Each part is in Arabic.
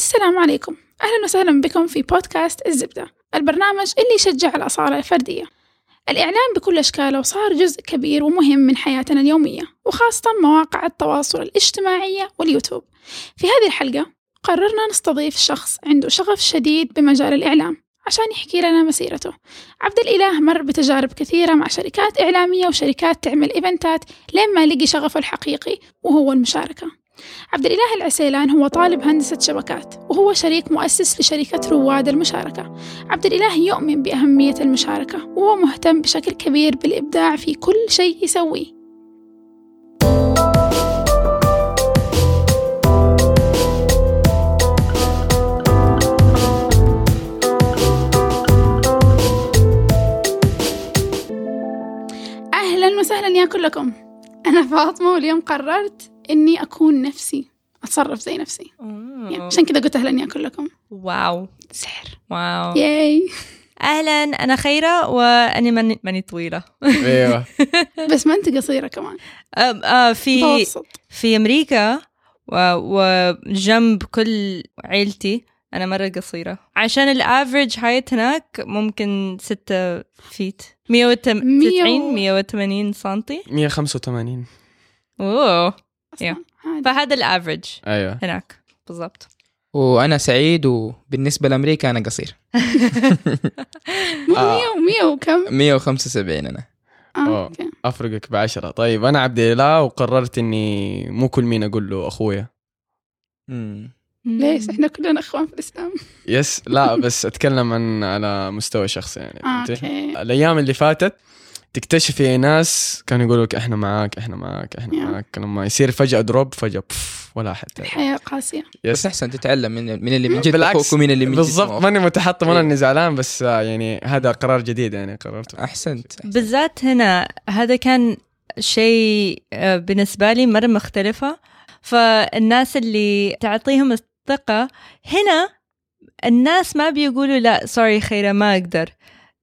السلام عليكم. أهلا وسهلا بكم في بودكاست الزبدة البرنامج اللي يشجع الأصالة الفردية. الإعلام بكل أشكاله صار جزء كبير ومهم من حياتنا اليومية وخاصة مواقع التواصل الاجتماعية واليوتيوب. في هذه الحلقة قررنا نستضيف شخص عنده شغف شديد بمجال الإعلام عشان يحكي لنا مسيرته. عبد الإله مر بتجارب كثيرة مع شركات إعلامية وشركات تعمل إيفنتات لين ما لقي شغفه الحقيقي وهو المشاركة. عبد الإله العسيلان هو طالب هندسة شبكات وهو شريك مؤسس لشركة رواد المشاركة. عبد الإله يؤمن بأهمية المشاركة وهو مهتم بشكل كبير بالإبداع في كل شيء يسويه. أهلا وسهلا يا كلكم. أنا فاطمة واليوم قررت إني أكون نفسي أتصرف زي نفسي. يعني عشان كذا قلت أهلا يا كلكم. wow. سحر. wow. yay. أهلا أنا خيرة واني ماني ماني طويلة. أيوه. بس ما أنت قصيرة كمان. آه آه في متوسط. في أمريكا وجنب كل عيلتي أنا مرة قصيرة. عشان ال average height هناك ممكن ستة feet 190 مية- 180 سنتي. 185 أوه. عادي. فهذا ال average أيوه. هناك. بالضبط. وأنا سعيد وبالنسبة لأمريكا أنا قصير. مو آه. مية ومية وكم؟ 175 أنا. آه. okay. أفرقك بعشرة. طيب أنا عبد الاله وقررت إني مو كل مين أقول له أخويا. ليش؟ إحنا كلنا إخوان في الإسلام. yes. لا بس أتكلم عن على مستوى شخصي يعني آه،؟ okay. الأيام اللي فاتت تكتشفي ناس كانوا يقولوا لك إحنا معاك إحنا معاك إحنا يا. معاك. لما يصير فجأة drop فجأة بف ولا احد الحياة قاسية. بس أحسن تتعلم من من اللي من جد بالعكس، ومن اللي من جد بالضبط. ماني متحطم ولا إيه. إني زعلان بس آه، يعني هذا قرار جديد يعني قررته. أحسنت. بالذات هنا هذا كان شيء آه، بالنسبة لي مرة مختلفة. فالناس اللي تعطيهم الثقة هنا الناس ما بيقولوا لا سوري خيرة ما أقدر.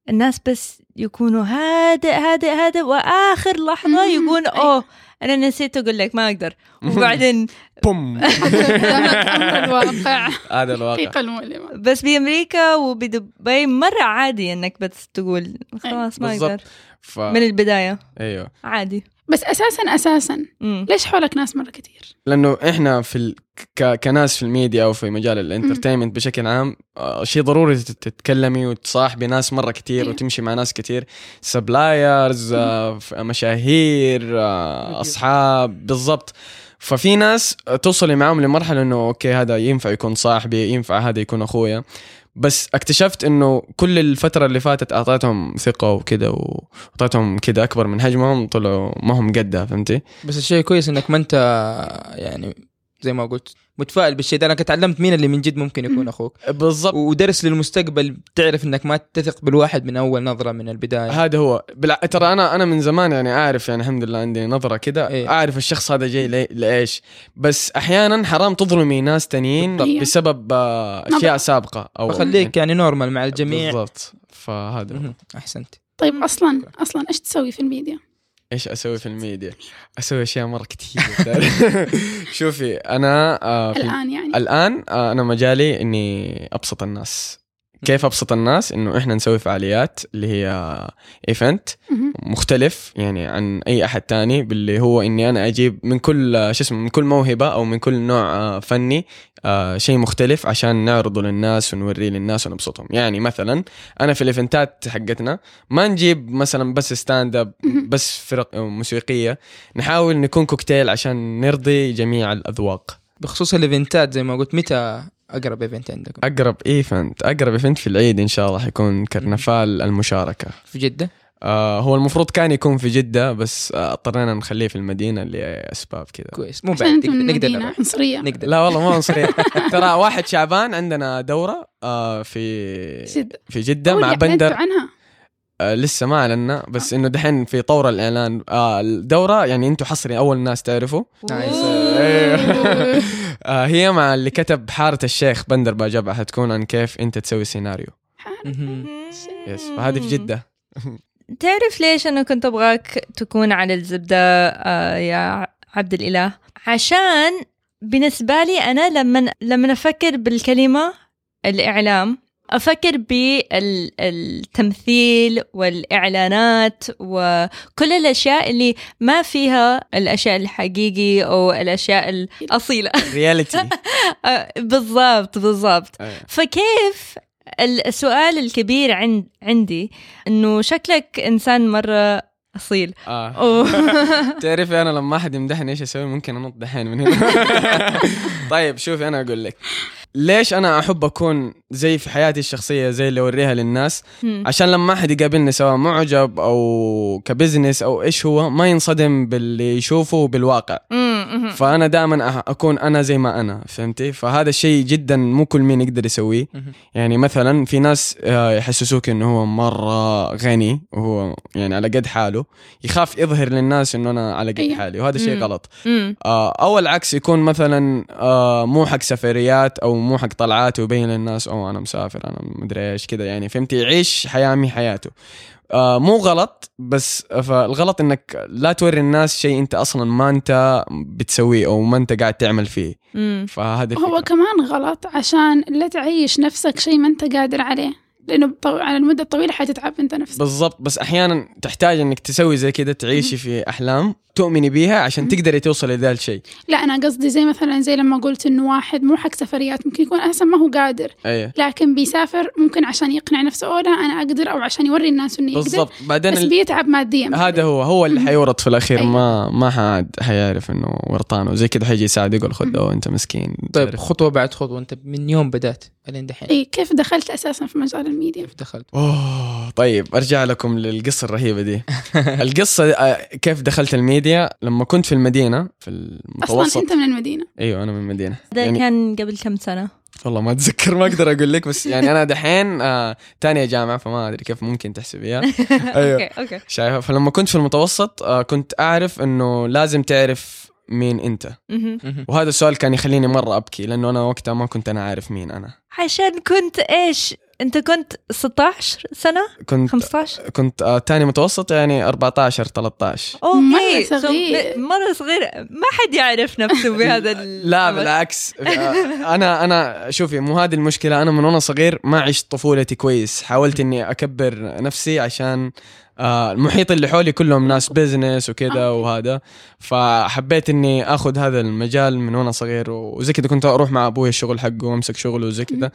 الناس بس يكونوا هادئ هادئ هادئ وآخر لحظة مم. يقول أي. أوه أنا نسيت أقول لك ما أقدر. وبعدين بوم. الواقع. هذا الواقع. المؤلمة بس بأمريكا وبدبي مرة عادي إنك بس تقول خلاص ما ف... من البداية. أيوه. عادي. بس أساسا أساسا. مم. ليش حولك ناس مرة كثير؟ لأنه إحنا في ال... ك... كناس في الميديا أو في مجال ال entertainment بشكل عام آه، شيء ضروري تت- تتكلمي وتصاحبي ناس مرة كثير أيوة. وتمشي مع ناس كثير suppliers مشاهير آه، أصحاب بالضبط. ففي ناس توصلي معاهم لمرحلة إنه okay هذا ينفع يكون صاحبي ينفع هذا يكون أخويا. بس اكتشفت إنه كل الفترة اللي فاتت أعطيتهم ثقة وكذا واعطيتهم كذا أكبر من حجمهم طلعوا ما هم قدها فهمتي؟ بس الشيء كويس إنك ما أنت يعني زي ما قلت متفائل بالشيء ده. أنا تعلمت مين اللي من جد ممكن يكون. أخوك. بالضبط. ودرس للمستقبل تعرف إنك ما تثق بالواحد من أول نظرة من البداية. هذا هو. بلا... ترى أنا أنا من زمان يعني أعرف يعني الحمد لله عندي نظرة كده. إيه. أعرف الشخص هذا جاي لي... لإيش. بس أحيانا حرام تظلمي ناس تانيين بالضبط. بسبب آه، أشياء. سابقة أو فخليك يعني نورمال مع الجميع. بالضبط. فهذا. أحسنت. طيب أصلا أصلا إيش تسوي في الميديا؟ إيش أسوي في الميديا؟ أسوي أشياء مرة كثير شوفي أنا آه في... الآن يعني؟ الآن آه أنا مجالي إني أبسط الناس. كيف أبسط الناس إنه إحنا نسوي فعاليات اللي هي event. مختلف يعني عن أي أحد تاني باللي هو إني أنا أجيب من كل شو اسمه من كل موهبة أو من كل نوع آه، فني آه، شيء مختلف عشان نعرضه للناس ونوريه للناس ونبسطهم يعني مثلا أنا في ال event ات حقتنا ما نجيب مثلا بس stand up. بس فرق موسيقية نحاول نكون كوكتيل عشان نرضي جميع الأذواق بخصوص ال event ات زي ما قلت متى أقرب event عندكم؟ أقرب event أقرب event في العيد إن شاء الله حيكون كرنفال المشاركة. في جدة؟ آه هو المفروض كان يكون في جدة بس آه اضطرينا نخليه في المدينة لأسباب كذا. كويس. مو بعد نقدر المدينة. عنصرية. نقدر. لا والله ما عنصرية. ترى واحد شعبان عندنا دورة آه في جد في جدة مع بندر. عنها. آه لسه ما أعلنا بس إنه دحين في طور الإعلان. آه الدورة يعني أنتم حصري أول ناس تعرفوا. nice. آه هي مع اللي كتب حارة الشيخ بندر باجبع حتكون عن كيف أنت تسوي سيناريو. yes فهذه في جدة. تعرف ليش أنا كنت أبغاك تكون على الزبدة آه يا عبد الإله؟ عشان بالنسبة لي أنا لما لما أفكر بالكلمة الإعلام أفكر بالتمثيل والإعلانات وكل الأشياء اللي ما فيها الأشياء الحقيقية أو الأشياء الأصيلة. رياليتي بالضبط بالضبط. فكيف السؤال الكبير عند عندي إنه شكلك إنسان مرة أصيل. آه. تعرفي أنا لما أحد يمدحني إيش أسوي ممكن أنط دحين من هنا. طيب شوفي أنا أقول لك. ليش أنا أحب أكون زي في حياتي الشخصية زي اللي أوريها للناس. عشان لما أحد يقابلني سواء معجب أو كبزنس أو إيش هو ما ينصدم باللي يشوفه بالواقع مم. فأنا دائما أكون أنا زي ما أنا فهمتي فهذا الشيء جدا مو كل مين يقدر يسويه. يعني مثلا في ناس آه، يحسسوك إنه هو مرة غني وهو يعني على قد حاله يخاف يظهر للناس إنه أنا على قد أيوة. حالي وهذا شيء. غلط. آه، أو العكس يكون مثلا مو حق سفريات أو مو حق طلعات ويبين للناس أو أنا مسافر أنا مدري إيش كذا يعني فهمتي يعيش حياة مي حياته آه مو غلط بس فالغلط إنك لا توري الناس شيء أنت أصلا ما أنت بتسويه أو ما أنت قاعد تعمل فيه مم. فهذا هو. كمان غلط عشان لا تعيش نفسك شيء ما أنت قادر عليه لأنه. على المدة الطويلة حتتعب أنت نفسك. بالضبط. بس أحيانا تحتاج إنك تسوي زي كذا تعيشي في أحلام تؤمني بيها عشان. تقدري توصلي لذا الشيء. لا أنا قصدي زي مثلا زي لما قلت إنه واحد مو حق سفريات ممكن يكون أساسا ما هو قادر. إيه لكن بيسافر ممكن عشان يقنع نفسه أوه لا أنا أقدر أو عشان يوري الناس إنه يقدر. بالضبط. بعدين بس ال... بيتعب ماديا. هذا هو هو اللي. حيورط في الأخير. أيوة. ما ما حد حيعرف إنه ورطان وزي كذا حيجي يساعد يقول خذ أنت مسكين. طيب. خطوة بعد خطوة أنت من يوم بدأت الين دحين اي كيف دخلت أساسا في مجال الميديا. كيف دخلت؟ أوه طيب أرجع لكم للقصة الرهيبة دي. القصة آه، كيف دخلت الميديا؟ لما كنت في المدينة في أصلا المتوسط. انت من المدينة. أيوه أنا من المدينة. هذا يعني كان قبل كم سنة؟ والله ما أتذكر ما أقدر أقول لك بس يعني أنا دحين آه تانية جامعة فما أدري كيف ممكن تحسبيها أيوه okay okay. شايفة؟ فلما كنت في المتوسط آه كنت أعرف إنه لازم تعرف مين أنت. وهذا السؤال كان يخليني مرة أبكي لأنه أنا وقتها ما كنت أنا عارف مين أنا. عشان كنت إيش؟ انت كنت 16 سنة؟ كنت 15 كنت آه تاني متوسط يعني 14 13 okay so صغير. مرة صغير. ما حد يعرف نفسه بهذا لا. بالعكس. آه، أنا أنا شوفي مو هذه المشكلة. أنا من وأنا صغير ما عشت طفولتي كويس. حاولت إني أكبر نفسي عشان آه، المحيط اللي حولي كلهم ناس business وكذا وهذا فحبيت إني آخذ هذا المجال من وأنا صغير وزي كذا كنت أروح مع أبوي الشغل حقه وأمسك شغله وزي كذا.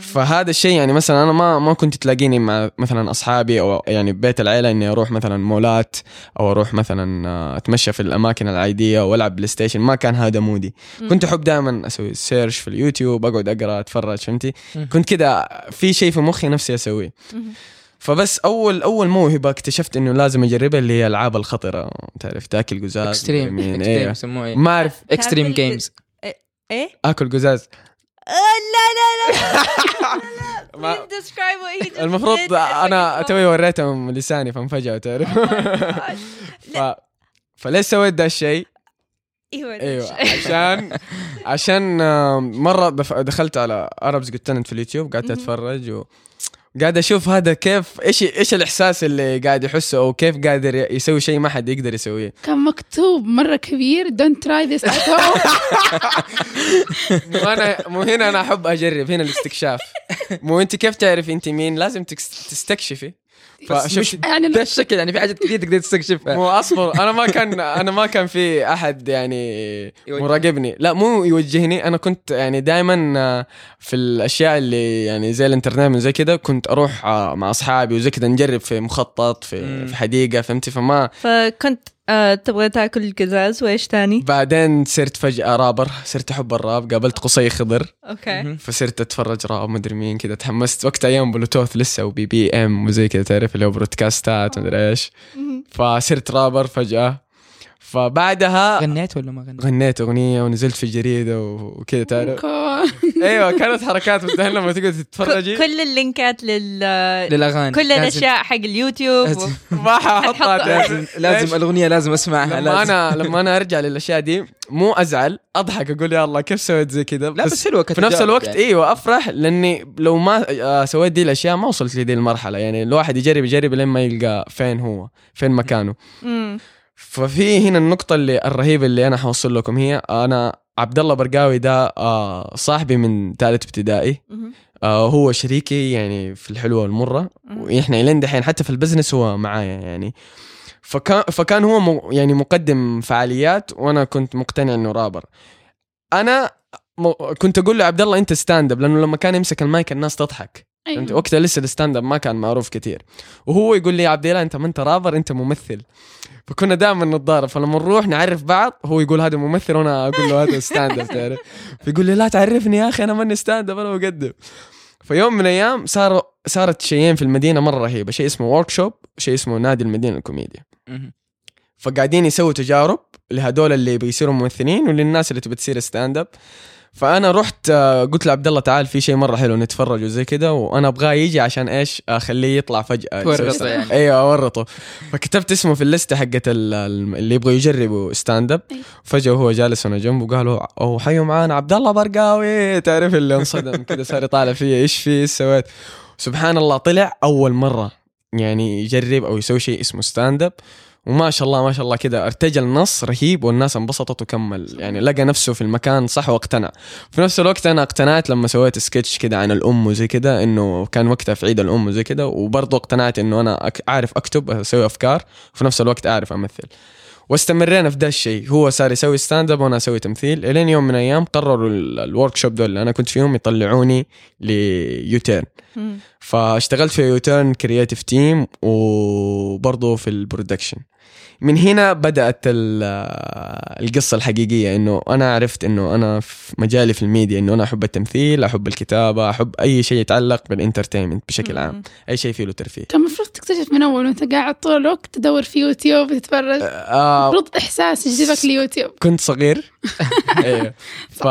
فهذا الشيء يعني مثلا أنا ما ما كنت تلاقيني مع مثلا أصحابي أو يعني بيت العيلة إني أروح مثلا مولات أو أروح مثلا آه، أتمشى في الأماكن العادية والعب PlayStation ما كان هذا مودي. كنت أحب دائما أسوي search في اليوتيوب أقعد أقرأ أتفرج فهمتي. كنت كذا في شيء في مخي نفسي أسويه. فبس أول أول موهبة اكتشفت إنه لازم أجربها اللي هي الالعاب الخطره تعرف تأكل قزاز extreme يسموه إيه. ما أعرف extreme games إيه؟ آكل قزاز. آه، لا لا لا just المفروض. أنا توي وريتهم لساني فانفجأوا تعرف. ف... فليش سويت ده الشيء؟ إيوه إيوه عشان عشان مرة دخلت على اربز جوت في اليوتيوب قعدت. أتفرج و قاعد أشوف هذا كيف إيش إيش الإحساس اللي قاعد يحسه أو كيف قادر يسوي شيء ما حد يقدر يسويه؟ كان مكتوب مرة كبير don't try this at home مو أنا مو هنا أنا أحب أجرب هنا الاستكشاف. مو أنت كيف تعرف أنت مين؟ لازم تستكشفي. مش يعني ده الشكل يعني في حاجات كثير تقدر تستكشفها. مو أصبر أنا ما كان أنا ما كان في أحد يعني. مراقبني. لا مو يوجهني. أنا كنت يعني دائما في الأشياء اللي يعني زي الانترنت وزي كذا كنت أروح آه، مع أصحابي وزي كذا نجرب في مخطط في. في حديقة فهمتي؟ فما فكنت آه تبغى تاكل القزاز وإيش تاني؟ بعدين صرت فجأة رابر صرت أحب الراب قابلت قصي خضر okay. فصرت أتفرج راب مدري مين كذا تحمست وقت أيام بلوتوث لسه و BBM وزي كذا تعرف اللي هو broadcastات مدري إيش مهم. فصرت رابر فجأة فبعدها غنيت ولا ما غنيت؟ غنيت أغنية ونزلت في جريده وكذا تعرف أيوه كانت حركات بس لما تقعد تتفرجي كل اللينكات لل للأغاني كل الأشياء حق اليوتيوب لازم- ما أحطها. لازم لازم الأغنية لازم أسمعها لما لازم. أنا لما أنا أرجع للأشياء دي مو أزعل أضحك أقول يا الله كيف سويت زي كذا لا بس حلوة في نفس الوقت يعني. إيوه أفرح لأني لو ما آه، سويت دي الأشياء ما وصلت لدي المرحلة يعني الواحد يجرب يجرب لين ما يلقى فين هو فين مكانه. ففي هنا النقطة اللي الرهيبة اللي أنا حوصل لكم هي أنا عبد الله برقاوي ده آه صاحبي من ثالث ابتدائي. آه هو شريكي يعني في الحلوة والمرة. وإحنا إلين دحين حتى في ال business هو معايا يعني. فكان فكان هو يعني مقدم فعاليات وأنا كنت مقتنع إنه رابر. أنا م كنت أقول له عبد الله أنت stand up لأنه لما كان يمسك المايك الناس تضحك. أيوه. وقتها لسه ال stand up ما كان معروف كثير وهو يقول لي يا عبد الله أنت ما أنت رابر أنت ممثل. فكنا دائما نتضارب. فلما نروح نعرف بعض هو يقول هذا ممثل وأنا أقول له هذا stand up تعرف فيقول لي لا تعرفني يا أخي أنا ماني stand up أنا مقدم فيوم من الأيام صار صارت شيئين في المدينة مرة رهيبة. شيء اسمه workshop شيء اسمه نادي المدينة الكوميديا. فقاعدين يسووا تجارب لهدول اللي بيصيروا ممثلين وللناس اللي تبي تصير stand up فأنا رحت آه، قلت لعبد الله تعال في شيء مرة حلو نتفرج وزي كده وأنا أبغاه يجي عشان إيش؟ أخليه يطلع فجأة. تورطه يعني. أيوه أورطه. فكتبت اسمه في ال listة حقت ال- ال- اللي يبغوا يجربوا stand up أيوة. فجأة وهو جالس وأنا جنبه قالوا أو حيوا معانا عبد الله برقاوي. تعرف اللي انصدم كده صار يطالع فيا إيش في إيش سويت؟ سبحان الله طلع أول مرة يعني يجرب أو يسوي شيء اسمه stand up وما شاء الله ما شاء الله كده ارتجل نص رهيب والناس انبسطت وكمل. يعني لقى نفسه في المكان صح واقتنع. في نفس الوقت أنا اقتنعت لما سويت سكتش كده عن الأم وزي كده إنه كان وقتها في عيد الأم وزي كده وبرضه اقتنعت إنه أنا أعرف أكتب أسوي أفكار وفي نفس الوقت أعرف أمثل. واستمرينا في ده الشيء. هو صار يسوي stand up وأنا أسوي تمثيل. إلين يوم من الأيام قرروا ال workshop دول اللي أنا كنت فيهم يطلعوني ل UTURN فاشتغلت في UTURN creative team وبرضه في ال production من هنا بدأت ال- القصة الحقيقية إنه أنا عرفت إنه أنا في مجالي في الميديا إنه أنا أحب التمثيل أحب الكتابة أحب أي شيء يتعلق بال entertainment بشكل عام. أي شيء فيه له ترفيه كان المفروض تكتشف من أول وأنت قاعد طول الوقت تدور في يوتيوب تتفرج آه المفروض إحساس يجذبك ليوتيوب كنت صغير. أيوه ف...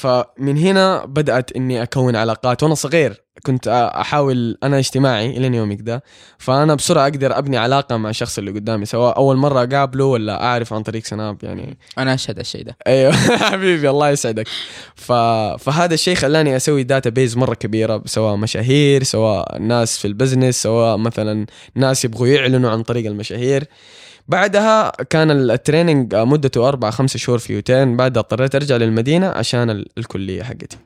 فمن هنا بدأت إني أكون علاقات وأنا صغير كنت أحاول أنا اجتماعي الين يومك ده فأنا بسرعة أقدر أبني علاقة مع الشخص اللي قدامي سواء أول مرة أقابله ولا أعرف عن طريق سناب يعني. أنا أشهد الشيء ده. أيوه. حبيبي الله يسعدك. ف... فهذا الشيء خلاني أسوي data base مرة كبيرة سواء مشاهير سواء ناس في ال business سواء مثلا ناس يبغوا يعلنوا عن طريق المشاهير. بعدها كان ال training مدته أربعة خمسة شهور في UTURN بعدها اضطريت أرجع للمدينة عشان ال- الكلية حقتي.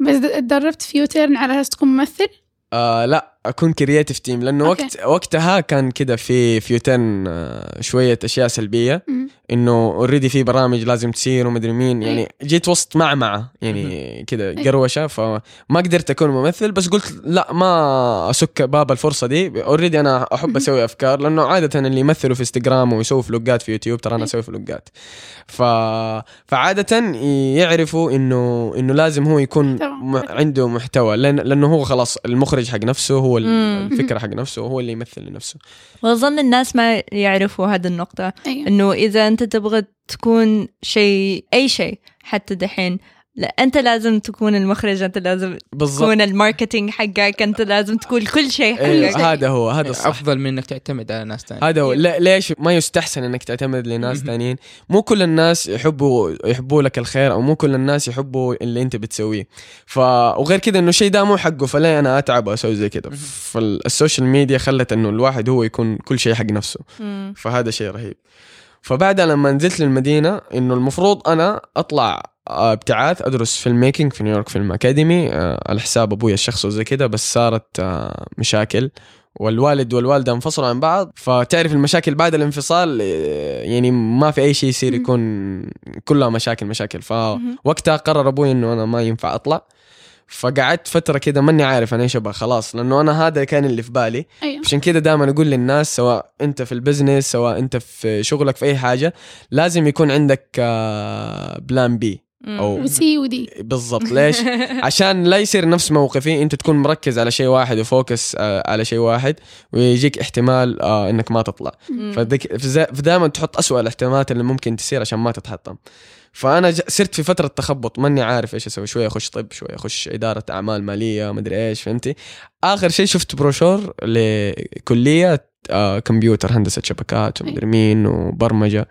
بس تدربت في UTURN على أساس تكون ممثل؟ آه لا. أكون creative team لأنه okay. وقت وقتها كان كده في في UTURN آه شوية أشياء سلبية. إنه already في برامج لازم تصير ومدري مين يعني جيت وسط معمعه يعني كده قروشة. فما قدرت أكون ممثل بس قلت لا ما أسكر باب الفرصة دي. already أنا أحب أسوي أفكار لأنه عادة اللي يمثلوا في انستغرام ويسووا vlog ات في يوتيوب ترى أنا أسوي vlog ات. ف فعادة يعرفوا إنه إنه لازم هو يكون. م... عنده محتوى لأن... لأنه هو خلاص المخرج حق نفسه هو مم. الفكرة حق نفسه هو اللي يمثل لنفسه وأظن الناس ما يعرفوا هذه النقطة أيوه إنه إذا أنت تبغى تكون شيء أي شيء حتى دحين لا أنت لازم تكون المخرج أنت لازم بالضبط. تكون الماركتينج حقك أنت لازم تكون كل شيء أيوه حقك. هذا هو هذا الصح. أفضل من إنك تعتمد على ناس ثانية هذا هو. لا- ليش؟ ما يستحسن إنك تعتمد لناس. ثانيين مو كل الناس يحبوا يحبوا لك الخير أو مو كل الناس يحبوا اللي أنت بتسويه. ف وغير كذا إنه الشيء ده مو حقه فليه أنا أتعب وأسوي زي كذا فال social media خلت إنه الواحد هو يكون كل شيء حق نفسه. فهذا شيء رهيب. فبعدها لما نزلت للمدينة إنه المفروض أنا أطلع ابتعاث أدرس film making في نيويورك Film Academy آه، على حساب أبوي الشخصي وزي كده بس صارت آه، مشاكل. والوالد والوالدة انفصلوا عن بعض. فتعرف المشاكل بعد الانفصال آه، يعني ما في أي شيء يصير. يكون كلها مشاكل مشاكل. فوقتها قرر أبوي إنه أنا ما ينفع أطلع. فقعدت فترة كده ماني عارف أنا إيش أبغى. خلاص لأنه أنا هذا كان اللي في بالي. أيوه. عشان كده دائما أقول للناس سواء أنت في ال business سواء أنت في شغلك في أي حاجة لازم يكون عندك آه، plan B أو و C و D. بالضبط. ليش؟ عشان لا يصير نفس موقفي أنت تكون مركز على شيء واحد و focus آه، على شيء واحد ويجيك احتمال آه، إنك ما تطلع. فدك فدائما تحط أسوأ الاحتمالات اللي ممكن تصير عشان ما تتحطم. فأنا صرت في فترة تخبط. ماني عارف إيش أسوي. شوية أخش طب شوية أخش إدارة أعمال مالية مدري إيش فهمتي؟ آخر شيء شفت بروشور لكلية آه كمبيوتر هندسة شبكات ومدري مين وبرمجة.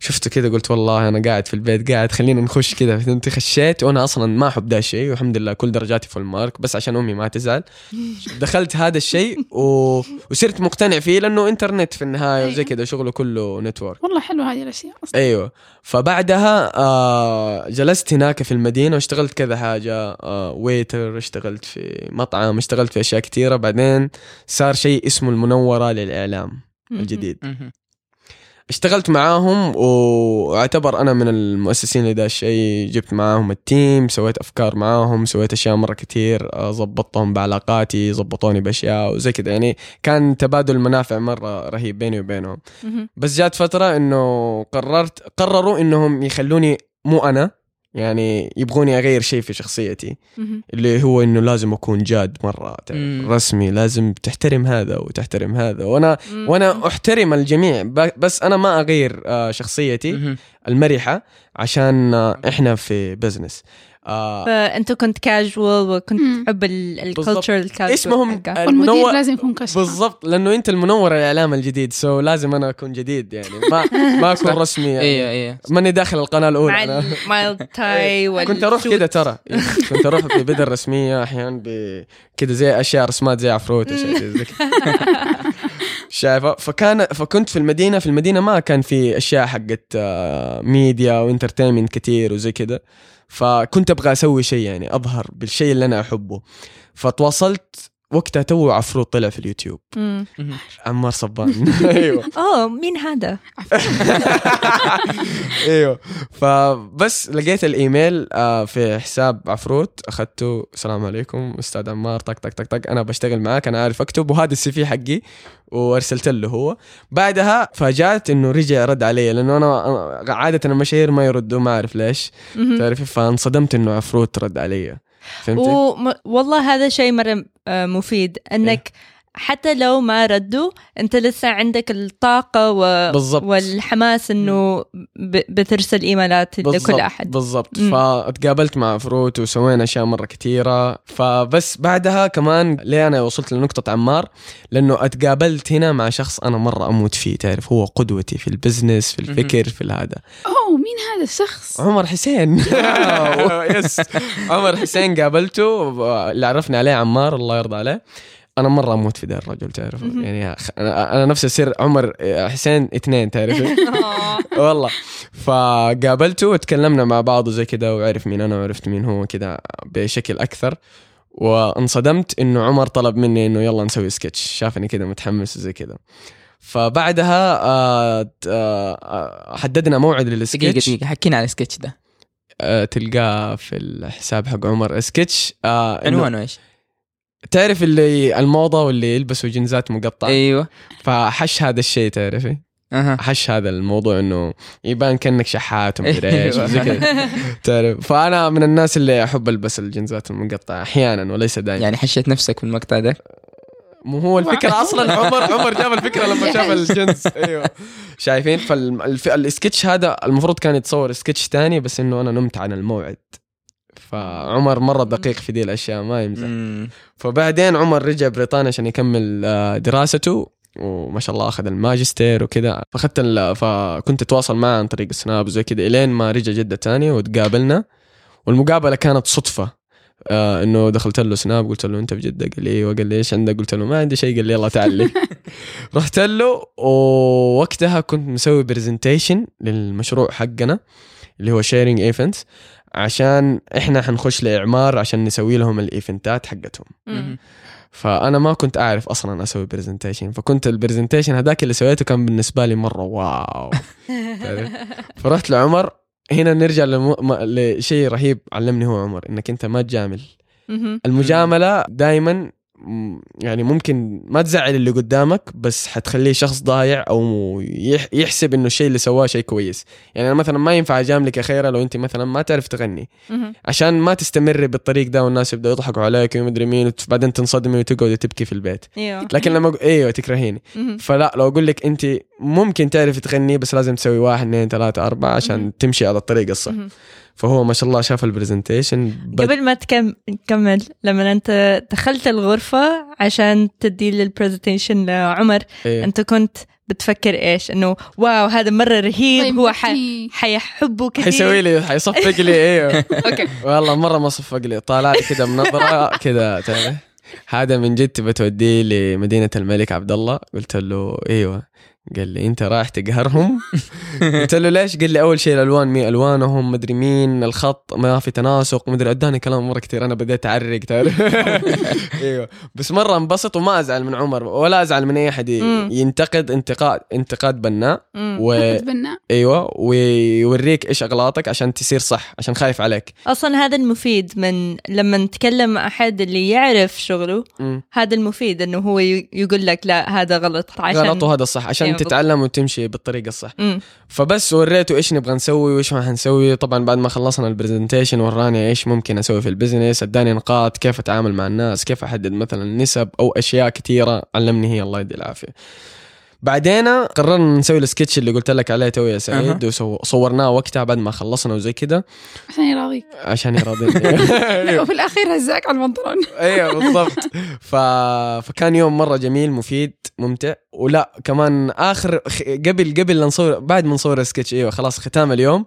شفته كذا قلت والله أنا قاعد في البيت قاعد خلينا نخش كذا. فهمتي خشيت وأنا أصلا ما أحب ذا الشيء والحمد لله كل درجاتي full mark بس عشان أمي ما تزعل. دخلت هذا الشيء و... وصرت مقتنع فيه لأنه انترنت في النهاية وزي أيوة. كذا شغله كله network والله حلوة هذه الأشياء أصلا. أيوه. فبعدها آه جلست هناك في المدينة واشتغلت كذا حاجة آه waiter اشتغلت في مطعم اشتغلت في أشياء كثيرة. بعدين صار شيء اسمه المنورة للإعلام الجديد. اشتغلت معاهم واعتبر أنا من المؤسسين لذا الشيء جبت معاهم ال team سويت أفكار معاهم سويت أشياء مرة كتير آه، ظبطتهم بعلاقاتي ظبطوني بأشياء وزي كذا يعني كان تبادل منافع مرة رهيب بيني وبينهم. بس جات فترة إنه قررت قرروا إنهم يخلوني مو أنا يعني يبغوني أغير شيء في شخصيتي. اللي هو إنه لازم أكون جاد مرة. رسمي لازم تحترم هذا وتحترم هذا وأنا وأنا أحترم الجميع بس أنا ما أغير آه، شخصيتي. المرحة عشان آه، إحنا في بزنس آه، فانت كنت كاجوال وكنت. تحب الكلتشر الكاجوال اسمهم حقك. والمدير المنور لازم يكون كشخ بالضبط لأنه أنت المنور الإعلام الجديد سو لازم أنا أكون جديد يعني. ما ما أكون رسمي يعني. أيوه أيوه ماني داخل القناة الأولى. أنا. المايلد تاي وال كنت أروح كذا ترى. كنت أروح ببدل رسمية أحيانا كذا زي أشياء رسمات زي عفروت اشياء زي كذا شايفة؟ فكان فكنت في المدينة في المدينة ما كان في أشياء حقت ميديا وانترتينمنت كتير وزي كذا فكنت أبغى أسوي شيء يعني أظهر بالشيء اللي أنا أحبه. فتواصلت وقتها تو عفروت طلع في اليوتيوب. عمار صبان. أيوه. اوه مين هذا؟ أيوه. فبس لقيت الإيميل آه، في حساب عفروت. أخذته السلام عليكم أستاذ عمار. طق طق طق طق. أنا بشتغل معاك أنا عارف أكتب. وهذا ال CV حقي. وأرسلت له هو. بعدها فاجأت إنه رجع رد علي لأنه أنا أنا- عادة المشاهير ما يردوا ما أعرف ليش. تعرفي؟ فانصدمت إنه عفروت رد علي. فهمتي؟ وم... والله هذا شيء مرة آه، مفيد. انك حتى لو ما ردوا أنت لسه عندك الطاقة و... بالضبط. والحماس إنه ب... بترسل إيميلات لكل أحد. بالضبط. فتقابلت مع عفروت وسوينا أشياء مرة كثيره فبس بعدها كمان ليه أنا وصلت لنقطة عمار؟ لأنه اتقابلت هنا مع شخص أنا مرة أموت فيه تعرف هو قدوتي في ال business في الفكر في هذا أوه مين هذا الشخص؟ عمر حسين. يس. عمر حسين قابلته اللي عرفني عليه عمار الله يرضى عليه. أنا مرة أموت في ذا الرجل تعرف. يعني أنا أنا نفسي اصير عمر حسين اثنين تعرفي والله. فقابلته وتكلمنا مع بعض وزي كذا وعرف مين أنا وعرفت مين هو كذا بشكل أكثر. وانصدمت إنه عمر طلب مني إنه يلا نسوي سكتش. شافني كذا متحمس وزي كذا فبعدها آه آه حددنا موعد دقيقة للسكتش. دقيقة حكينا على السكتش ده. آه تلقاه في الحساب حق عمر. سكتش آه عنوانه إيش؟ تعرف اللي الموضة واللي يلبسوا جنزات مقطعه أيوه. فحش هذا الشيء تعرفي؟ أها. حش هذا الموضوع إنه يبان كأنك شحات ومدري إيش أيوة. تعرف؟ فأنا من الناس اللي أحب ألبس الجنزات المقطعة أحيانا وليس دائما. يعني حشيت نفسك في المقطع ده؟ مو هو الفكرة أصلا عمر عمر جاب الفكرة لما شاف الجنس أيوه. شايفين؟ فالسكتش هذا المفروض كان يتصور سكتش تاني بس إنه أنا نمت عن الموعد. فعمر مرة دقيق في دي الأشياء ما يمزح. فبعدين عمر رجع بريطانيا عشان يكمل آه، دراسته وما شاء الله أخذ الماجستير وكذا. فأخذت فكنت أتواصل معه عن طريق السناب وزي كذا إلين ما رجع جدة تاني وتقابلنا. والمقابلة كانت صدفة آه إنه دخلت له سناب قلت له أنت في جدة؟ قال لي أيوه قال لي إيش عندك؟ قلت له ما عندي شيء قال لي يلا تعال لي. رحت له ووقتها كنت مسوي presentation للمشروع حقنا اللي هو sharing events عشان إحنا حنخش لإعمار عشان نسوي لهم ال event ات حقتهم مم. فأنا ما كنت أعرف أصلا أسوي presentation فكنت ال presentation هذاك اللي سويته كان بالنسبة لي مرة wow؟ فرحت لعمر هنا نرجع لمو... ما- لشيء رهيب علمني هو عمر إنك أنت ما تجامل. المجاملة دائما يعني ممكن ما تزعل اللي قدامك بس حتخليه شخص ضايع أو يح- يحسب إنه الشيء اللي سواه شيء كويس يعني أنا مثلا ما ينفع أجاملك يا خيرة لو أنت مثلا ما تعرف تغني. عشان ما تستمري بالطريق ده والناس يبدأوا يضحكوا عليك ومدري مين بعدين تنصدمي وتقعدي تبكي في البيت إيوه لكن لما إيوه تكرهيني. فلا لو أقول لك أنت ممكن تعرفي تغني بس لازم تسوي واحد اثنين ثلاثة أربعة عشان. تمشي على الطريق الصح. فهو ما شاء الله شاف ال presentation بد- قبل ما تكم- تكمل لما انت دخلت الغرفة عشان تدي لل presentation لعمر إيه. انت كنت بتفكر إيش؟ إنه واو هذا مرة رهيب طيب هو ح... حيحبه كثير. حيسوي لي حيصفق لي أيوه okay. والله مرة ما صفق لي. طالع لي كده بنظره تعرف؟ هذا من جد تبى توديه لمدينة الملك عبد الله. قلت له إيوه. قال لي أنت رايح تقهرهم؟ قلت له ليش؟ قال لي أول شيء الألوان مي الوانهم مدري مين الخط ما في تناسق مدري. أداني كلام مرة كثير أنا بديت أعرق تعرف؟ إيوه. بس مرة انبسط وما أزعل من عمر ولا أزعل من أي أحد. ينتقد انتقاد انتقاد بناء. و... اتبنى إيوه. ويوريك إيش أغلاطك عشان تصير صح عشان خايف عليك. أصلا هذا المفيد من لما نتكلم مع أحد اللي يعرف شغله. هذا المفيد إنه هو يقول لك لا هذا غلط عشان غلط وهذا الصح عشان أيوة تتعلم وتمشي بالطريقة الصح. مم. فبس وريته إيش نبغى نسوي وإيش ما حنسوي. طبعا بعد ما خلصنا ال presentation وراني إيش ممكن أسوي في ال business أداني نقاط كيف أتعامل مع الناس كيف أحدد مثلا نسب أو أشياء كثيرة علمني هي الله يدي العافية. بعدين قررنا نسوي السكتش اللي قلت لك عليه تو يا سعيد وصورناه وقتها بعد ما خلصنا وزي كده عشان يراضيك. عشان يراضيني. وفي الأخير هزاك على البنطلون أيوه بالضبط. ف... فكان يوم مرة جميل مفيد ممتع. ولا كمان آخر خ- قبل قبل لا نصور بعد ما نصور السكتش أيوه خلاص ختام اليوم.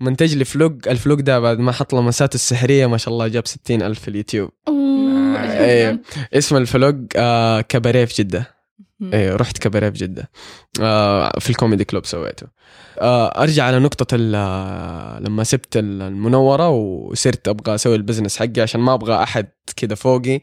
منتج لي vlog ال vlog ده بعد ما حط لمساته السحرية ما شاء الله جاب ستين ألف في اليوتيوب. أوه،. أيوه. اسم ال vlog آه كباريه في جدة. مم. أيوه رحت كباريه في جده. آه في ال comedy club سويته. آه ارجع على نقطه لما سبت المنوره وصرت أبغى أسوي ال business حقي عشان ما أبغى أحد كذا فوقي.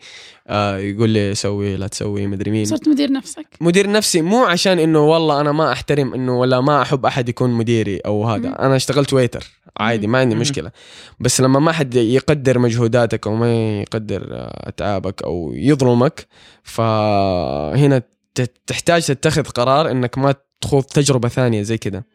آه يقول لي سوي لا تسوي مدري مين. صرت مدير نفسك؟ مدير نفسي مو عشان إنه والله أنا ما أحترم إنه ولا ما أحب أحد يكون مديري أو هذا. مم. أنا اشتغلت waiter عادي ما عندي. مشكلة. بس لما ما حد يقدر مجهوداتك أو ما يقدر آه، أتعابك أو يظلمك فهنا تحتاج تتخذ قرار إنك ما تخوض تجربة ثانية زي كده.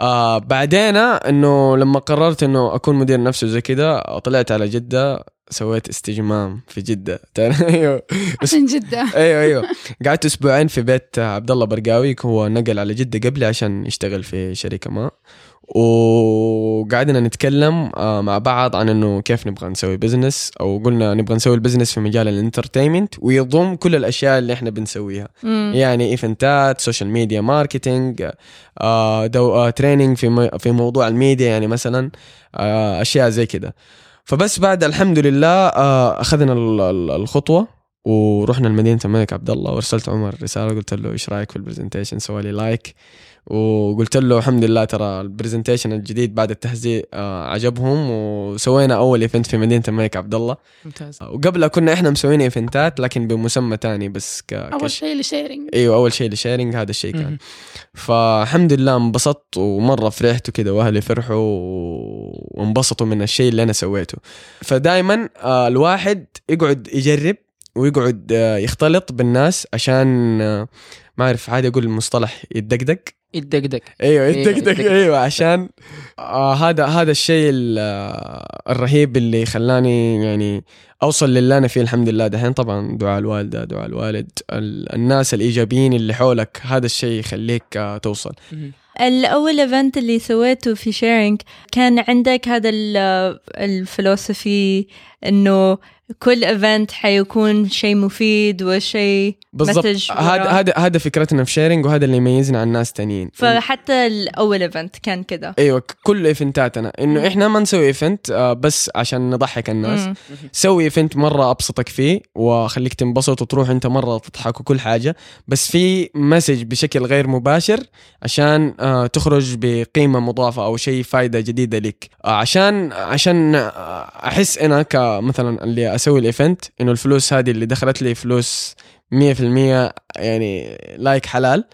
آه بعدين إنه لما قررت إنه أكون مدير نفسي زي كده طلعت على جدة سويت استجمام في جدة. أيوه. عشان جدة. أيوه أيوه. قعدت أسبوعين في بيت عبد الله برقاوي هو نقل على جدة قبلي عشان يشتغل في شركة ما. وقعدنا نتكلم آه، مع بعض عن إنه كيف نبغى نسوي business أو قلنا نبغى نسوي ال business في مجال ال entertainment ويضم كل الأشياء اللي إحنا بنسويها. مم. يعني event ات social media marketing آه، دو آه، training في م- في موضوع الميديا يعني مثلا آه، أشياء زي كده. فبس بعد الحمد لله آه، أخذنا ال- ال- الخطوة ورحنا لمدينة الملك عبد الله وأرسلت عمر رسالة قلت له إيش رأيك في ال presentation سوى لي like وقلت له الحمد لله ترى ال presentation الجديد بعد التهزيء آه، عجبهم وسوينا أول event في مدينة الملك عبد الله. ممتاز. وقبلها كنا إحنا مسوين event ات لكن بمسمى تاني بس ك... أول. شيء لشيرنج إيوه أول شيء لشيرنج هذا الشيء كان. فالحمد لله انبسطت ومرة فرحت وكذا وأهلي فرحوا وانبسطوا من الشيء اللي أنا سويته. فدائما آه، الواحد يقعد يجرب ويقعد آه، يختلط بالناس عشان آه، ما أعرف عادي أقول المصطلح يتدقدق يدقدق أيوه إيه، يتدقدق. أيوه عشان آه هذا هذا الشيء ال- آه، الرهيب اللي خلاني يعني أوصل للي أنا فيه الحمد لله دحين طبعا دعاء الوالدة دعاء الوالد ال- الناس الإيجابيين اللي حولك هذا الشيء يخليك آه توصل مهم. الأول event اللي سويته في شيرينج كان عندك هذا ال- الفلسفة إنه كل event حيكون شيء مفيد وشيء بالضبط. message هذا. هذا هذا فكرتنا في شيرنج وهذا اللي يميزنا عن ناس تانيين. فحتى الأول event كان كذا أيوه كل event اتنا إنه إحنا ما نسوي event آه، بس عشان نضحك الناس. مم. سوي event مرة أبسطك فيه واخليك تنبسط وتروح أنت مرة تضحك وكل حاجة. بس في message بشكل غير مباشر عشان آه تخرج بقيمة مضافة أو شيء فايدة جديدة لك. آه عشان عشان أحس أنا كمثلا اللي أسوي ال event إنه الفلوس هذه اللي دخلت لي فلوس 100% يعني like حلال.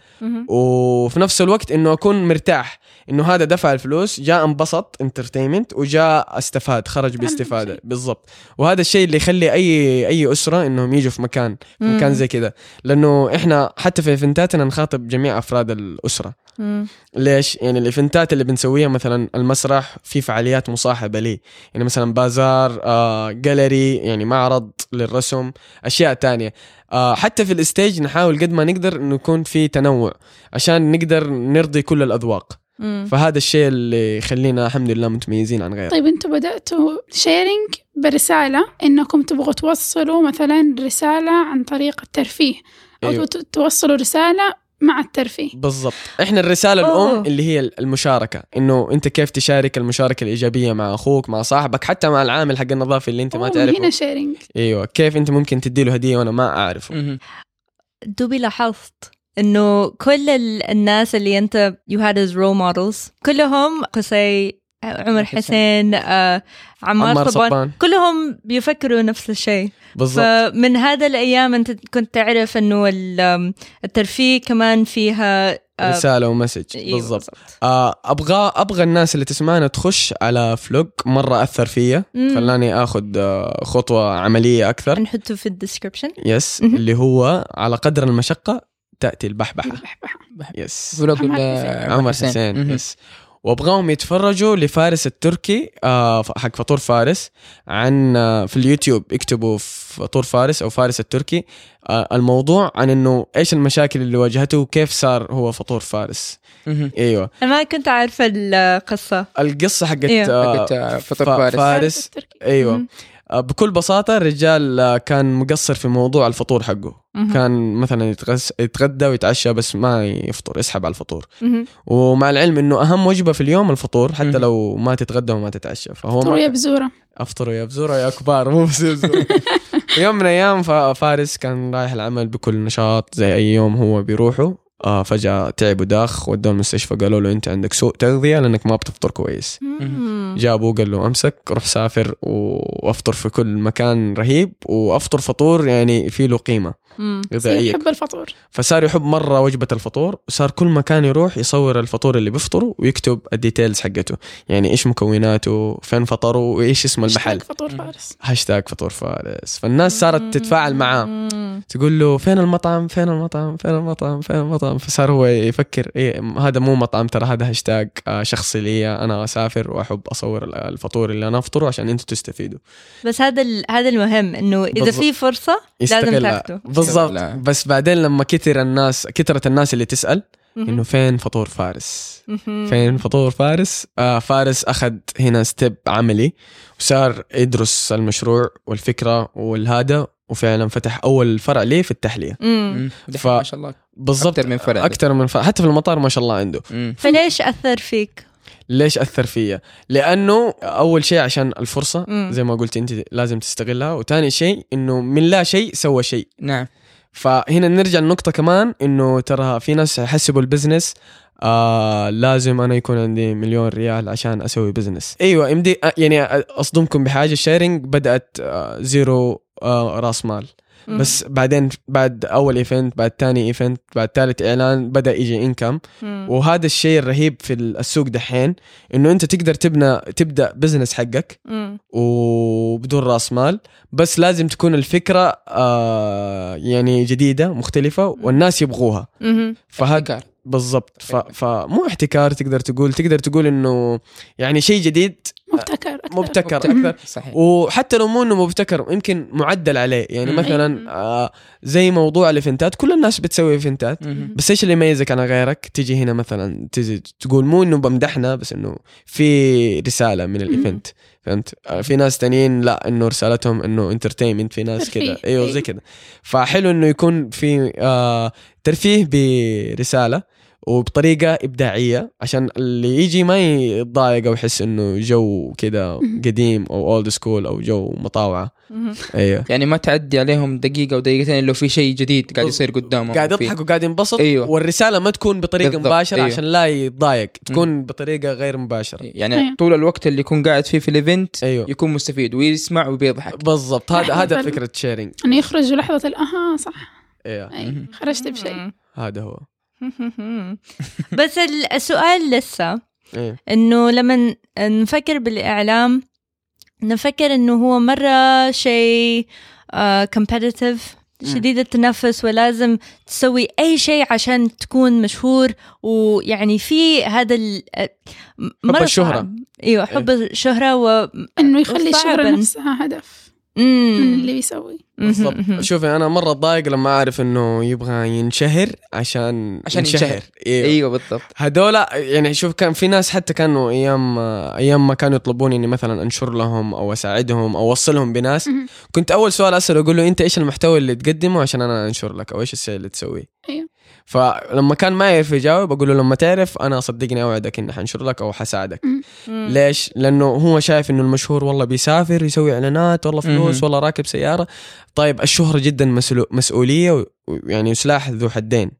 وفي نفس الوقت إنه أكون مرتاح إنه هذا دفع الفلوس جاء انبسط entertainment وجاء استفاد خرج باستفادة. بالضبط وهذا الشيء اللي يخلي أي أي أسرة إنهم يجوا في مكان في مكان. زي كذا لأنه إحنا حتى في event اتنا نخاطب جميع أفراد الأسرة مم. ليش؟ يعني ال event ات اللي بنسويها مثلا المسرح في فعاليات مصاحبة ليه يعني مثلا بازار آه، جاليري يعني معرض للرسم أشياء تانية آه، حتى في ال stage نحاول قد ما نقدر إنه يكون في تنوع عشان نقدر نرضي كل الأذواق مم. فهذا الشيء اللي يخلينا الحمد لله متميزين عن غيرنا طيب أنتوا بدأتوا شيرنج برسالة إنكم تبغوا توصلوا مثلا رسالة عن طريق الترفيه أو. أيوة. توصلوا رسالة مع الترفيه. بالضبط. إحنا الرسالة أوه. الأم اللي هي المشاركة. إنه أنت كيف تشارك المشاركة الإيجابية مع أخوك مع صاحبك حتى مع العامل حق النظافة اللي أنت ما تعرفه. هنا شيرنج أيوه. كيف أنت ممكن تدي له هدية وأنا ما أعرفه. دوبي لاحظت إنه كل ال- الناس اللي أنت you had as role models كلهم قصي عمر حسين آه، عمار, عمار صبان. صبان. كلهم بيفكروا نفس الشيء. بالضبط. فمن هذا الأيام أنت كنت تعرف إنه ال- الترفيه كمان فيها آه، رسالة و message أيوة بالضبط. آه أبغى أبغى الناس اللي تسمعنا تخش على vlog مرة أثر فيا. خلاني آخذ آه، خطوة عملية أكثر. نحطه في ال description. yes. اللي هو على قدر المشقة تأتي البحبحة. بحبحة. yes vlog عمر حسين. عمر حسين. yes وأبغاهم يتفرجوا لفارس التركي آه حق فطور فارس عن آه في اليوتيوب اكتبوا فطور فارس أو فارس التركي آه الموضوع عن إنه إيش المشاكل اللي واجهته وكيف صار هو فطور فارس. إيوه أنا ما كنت عارفة القصة القصة حقت إيوه. فطور فا- فارس. فارس التركي. إيوه بكل بساطة الرجال آه، كان مقصر في موضوع الفطور حقه مهم. كان مثلا يتغس يتغدى ويتعشى بس ما يفطر يسحب على الفطور مهم. ومع العلم إنه أهم وجبة في اليوم الفطور حتى. لو ما تتغدى وما تتعشى فهو طروا ما يا بزورة أفطروا يا بزورة يا كبار مو بس يا في يوم من الأيام فا- فارس كان رايح العمل بكل نشاط زي أي يوم هو بيروحه آه فجأة تعب وداخ ودوه المستشفى قالوا له أنت عندك سوء تغذية لأنك ما بتفطر كويس. جابوه قال له أمسك روح سافر وأفطر في كل مكان رهيب وأفطر فطور يعني في له قيمة. غذائية. يحب الفطور. فصار يحب مرة وجبة الفطور وصار كل مكان يروح يصور الفطور اللي بيفطره ويكتب ال details حقته. يعني إيش مكوناته فين فطروا وإيش اسم المحل. هاشتاق فطور فارس؟ هاشتاج فطور فارس. فالناس صارت تتفاعل معاه. تقول له فين المطعم فين المطعم فين المطعم فين المطعم؟ فصار هو يفكر إيه هذا مو مطعم ترى هذا هاشتاج آه، شخصي لي أنا أسافر وأحب أصور الفطور اللي أنا أفطره عشان أنتم تستفيدوا. بس هذا ال- هذا المهم إنه إذا. في فرصة لازم تاخده. بالضبط. بس بعدين لما كتر الناس كترت الناس اللي تسأل. إنه فين فطور فارس. فين فطور فارس؟ آه فارس أخذ هنا ستيب عملي وصار يدرس المشروع والفكرة والهذا وفعلا فتح أول فرع ليه في التحلية. ف- ما شاء الله. بالضبط أكتر من فرع. أكثر من فرع حتى في المطار ما شاء الله عنده مم. فليش أثر فيك؟ ليش أثر فيا لأنه أول شيء عشان الفرصة مم. زي ما قلت أنت لازم تستغلها وثاني شيء إنه من لا شيء سوى شيء نعم فهنا نرجع لنقطة كمان إنه ترى في ناس يحسبوا ال business آه لازم أنا يكون عندي مليون ريال عشان أسوي business أيوه يمدي يعني أصدمكم بحاجة الشيرنج بدأت آه zero آه رأس مال. بس بعدين بعد أول event بعد ثاني event بعد ثالث إعلان بدأ يجي income. وهذا الشيء الرهيب في السوق دحين إنه أنت تقدر تبنى تبدأ business حقك مم. وبدون رأس مال بس لازم تكون الفكرة آه يعني جديدة مختلفة والناس يبغوها. فهذا. بالضبط ف... فمو احتكار تقدر تقول تقدر تقول إنه يعني شيء جديد مبتكر أكثر. مبتكر مبتكر. أكثر. صحيح. وحتى لو مو إنه مبتكر يمكن معدل عليه. يعني مم. مثلا آه زي موضوع الايفنتات كل الناس بتسوي ايفنتات. بس إيش اللي يميزك عن غيرك؟ تجي هنا مثلا تجي تقول مو إنه بمدحنا بس إنه في رسالة من ال event فهمت؟ آه، في ناس تانيين لا إنه رسالتهم إنه entertainment في ناس. كذا أيوه زي أيوة. كذا فحلو إنه يكون في آه ترفيه برسالة. وبطريقة إبداعية عشان اللي يجي ما يتضايق أو يحس إنه جو كذا قديم أو old school أو جو مطاوعة. أيوه يعني ما تعدي عليهم دقيقة ودقيقتين لو في شيء جديد قاعد يصير قدامهم قاعد يضحك وقاعد ينبسط أيوة. والرسالة ما تكون بطريقة بالضبط، مباشرة أيوة. عشان لا يتضايق تكون بطريقة غير مباشرة يعني أيوة. طول الوقت اللي يكون قاعد فيه في ال event أيوة. يكون مستفيد ويسمع وبيضحك بالضبط هذا هذا. فكرة شيرنج إنه يخرج لحظة ال aha صح أيوه. خرجت بشيء. هذا هو بس ال- السؤال لسه أيوه إنه لما نفكر بالإعلام نفكر إنه هو مرة شيء competitive شديد التنافس ولازم تسوي أي شيء عشان تكون مشهور ويعني في هذا ال- الشهرة. صعب. أيوه حب الشهرة و إنه يخلي صعباً. الشهرة نفسها هدف من. اللي بيسوي بالضبط. شوفي أنا مرة ضايق لما أعرف إنه يبغى ينشهر عشان عشان ينشهر. إيوه أيوه بالضبط هذولا يعني شوف كان في ناس حتى كانوا أيام أيام ما كانوا يطلبوني إني مثلا أنشر لهم أو أساعدهم أو أوصلهم بناس. كنت أول سؤال أسأله أقول له أنت إيش المحتوى اللي تقدمه عشان أنا أنشر لك أو إيش الشيء اللي تسويه أيوه. فلما كان ما يعرف يجاوب أقول له لما تعرف أنا صدقني أوعدك إني حنشر لك أو حساعدك. ليش؟ لأنه هو شايف إنه المشهور والله بيسافر يسوي إعلانات والله فلوس. والله راكب سيارة طيب الشهرة جدا مسؤول- مسؤولية ويعني سلاح ذو حدين.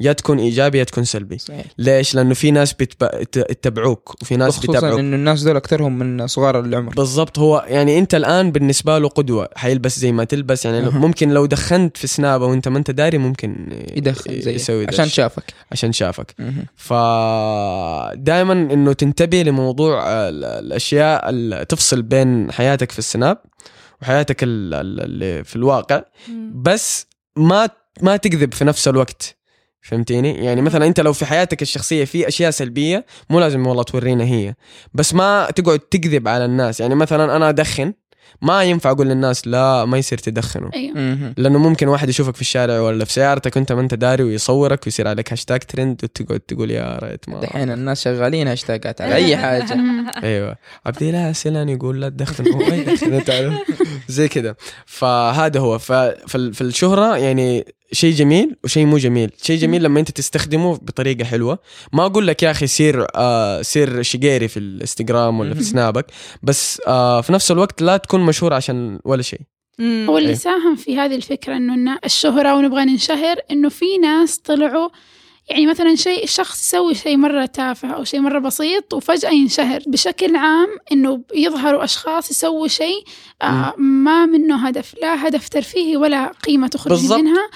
يا تكون إيجابي يا تكون سلبي. صحيح. ليش؟ لأنه في ناس بتب- يت- يتبعوك وفي ناس خصوصا بيتابعوك إنه الناس دول أكثرهم من صغار العمر. بالضبط. هو يعني أنت الآن بالنسبة له قدوة. حيلبس زي ما تلبس. يعني أها. ممكن لو دخنت في سنابة وأنت ما أنت داري ممكن يدخل زي يسوي عشان. شافك. عشان شافك. مهم. فدائما إنه تنتبه لموضوع ال- الأشياء اللي تفصل بين حياتك في السناب. وحياتك ال- ال- اللي في الواقع بس ما ما تكذب في نفس الوقت. فهمتيني؟ يعني مثلا أنت لو في حياتك الشخصية في أشياء سلبية مو لازم والله تورينا هي. بس ما تقعد تكذب على الناس. يعني مثلا أنا أدخن ما ينفع أقول للناس لا ما يصير تدخنوا. أيوه. مهم. لأنه ممكن واحد يشوفك في الشارع ولا في سيارتك وأنت ما أنت داري ويصورك ويصير عليك هاشتاج ترند وتقعد تقول يا ريت ما دحين الناس شغالين هاشتاجات على أي حاجة. أيوه. عبد الله سلان يقول لا تدخن هو ما يدخن تعرف زي كده فهذا هو ففي في الشهره يعني شيء جميل وشيء مو جميل شيء جميل لما انت تستخدمه بطريقة حلوة ما أقول لك يا أخي سير آه سير شقيري في الإنستغرام ولا في. سنابك بس آه في نفس الوقت لا تكون مشهور عشان ولا شيء. هو اللي إيه. ساهم في هذه الفكرة إنه النا- الشهرة ونبغى ننشهر إنه في ناس طلعوا يعني مثلا شيء شخص يسوي شيء مرة تافه أو شيء مرة بسيط وفجأة ينشهر بشكل عام إنه يظهروا أشخاص يسووا شيء آه ما منه هدف لا هدف ترفيهي ولا قيمة تخرج. منها.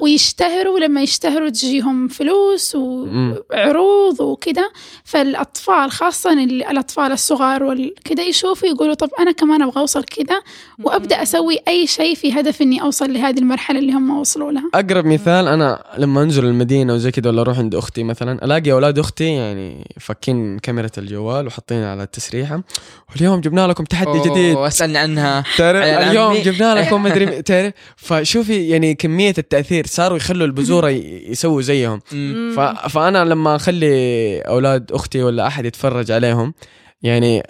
ويشتهروا ولما يشتهروا تجيهم فلوس. وعروض وكذا. فالأطفال خاصة ال- الأطفال الصغار والكذا يشوفوا يقولوا طب أنا كمان أبغى أوصل كذا وأبدأ أسوي أي شيء في هدف إني أوصل لهذه المرحلة اللي هم وصلوا لها. أقرب مثال أنا لما أنزل المدينة وزي كذا ولا أروح عند أختي مثلا ألاقي أولاد أختي يعني فكين كاميرا الجوال وحاطين على التسريحة واليوم جبنا لكم تحدي جديد واسالني عنها تعرف اليوم. جبنا لكم مدري تعرف فشوفي يعني كمية التأثير صاروا يخلوا البذوره ي- يسووا زيهم. ف... فأنا لما أخلي أولاد أختي ولا أحد يتفرج عليهم يعني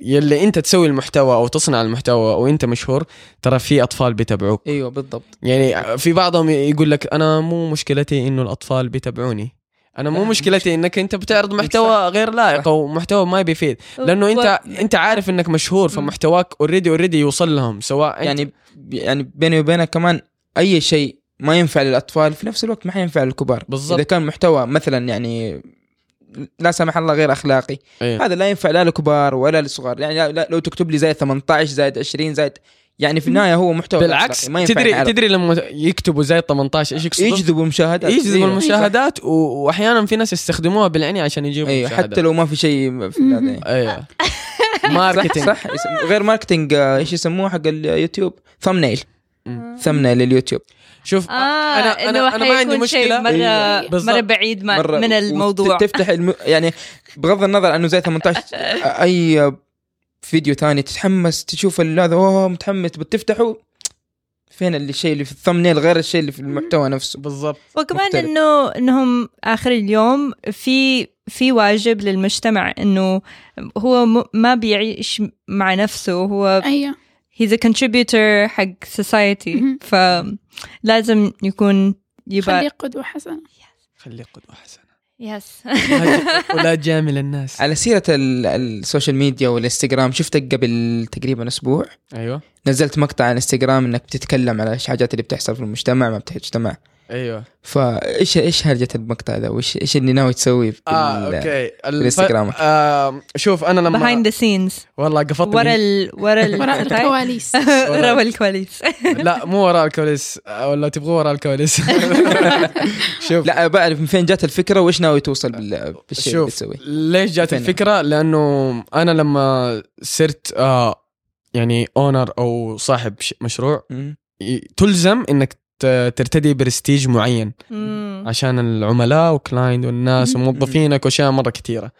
يلي انت تسوي المحتوى أو تصنع المحتوى وانت مشهور ترى في أطفال بيتابعوك. أيوه بالضبط. يعني في بعضهم يقول لك أنا مو مشكلتي إنه الأطفال بيتابعوني. أنا مو مشكلتي إنك أنت بتعرض محتوى غير لائق أو محتوى ما بيفيد لأنه أنت أنت عارف إنك مشهور فمحتواك already already يوصل لهم. سواء يعني يعني بيني وبينك كمان أي شيء ما ينفع للأطفال في نفس الوقت ما حينفع للكبار. بالضبط. إذا كان محتوى مثلا يعني لا سمح الله غير أخلاقي إيه. هذا لا ينفع لا للكبار ولا للصغار يعني لو تكتب لي زائد 18 زائد 20 زائد يعني في النهاية هو محتوى بالعكس ما ينفع تدري ينعرض. تدري لما يكتبوا زي 18 إيش يقصدوا؟ يجذبوا مشاهدات يجذبوا أيوة. المشاهدات و- وأحيانا في ناس يستخدموها بالعني عشان يجيبوا أيوه مشاهدات حتى لو ما في شيء في هذا يعني. أيوه صح marketing صح يسم- غير marketing آه، إيش يسموه حق اليوتيوب thumbnail. thumbnail اليوتيوب شوف آه أنا إنه أنا أنا ما عندي مشكلة. مره إيه،. مرة بعيد مرة من الموضوع. تفتح الم... يعني بغض النظر عنه زي 18 أي فيديو ثاني تتحمس تشوف هذا أوه متحمس بتفتحه فين اللي الشيء اللي في الثمنيل غير الشيء اللي في المحتوى نفسه. بالضبط. وكمان مختلف. إنه إنهم آخر اليوم في في واجب للمجتمع إنه هو م- ما بيعيش مع نفسه هو أيوة. He's a contributor حق society. فلازم يكون خليه يبقى قدوة حسنة. خليه قدوة حسنة. yes ولا جامل الناس. على سيرة ال- السوشيال ميديا والانستغرام شفتك قبل تقريبا أسبوع؟ أيوه. نزلت مقطع على الانستغرام إنك بتتكلم على إيش حاجات اللي بتحصل في المجتمع ما بتجتمع أيوه. فايش إيش هرجة المقطع ده؟ وايش إيش اللي ناوي تسويه في آه okay. الف- الانستغرام. آه شوف أنا لما behind the scenes. والله قفطني. ورا ال ورا ال وراء الكواليس. ورا الكواليس. لا مو وراء الكواليس. آه، ولا تبغوا وراء الكواليس. شوف. لا بعرف من فين جات الفكرة وإيش ناوي توصل بال- بالشيء اللي بتسويه ليش جات فين؟ الفكرة؟ لأنه أنا لما صرت آه يعني owner أو صاحب مشروع تلزم إنك ترتدي برستيج معين مم. عشان العملاء و client والناس. وموظفينك واشياء مرة كثيره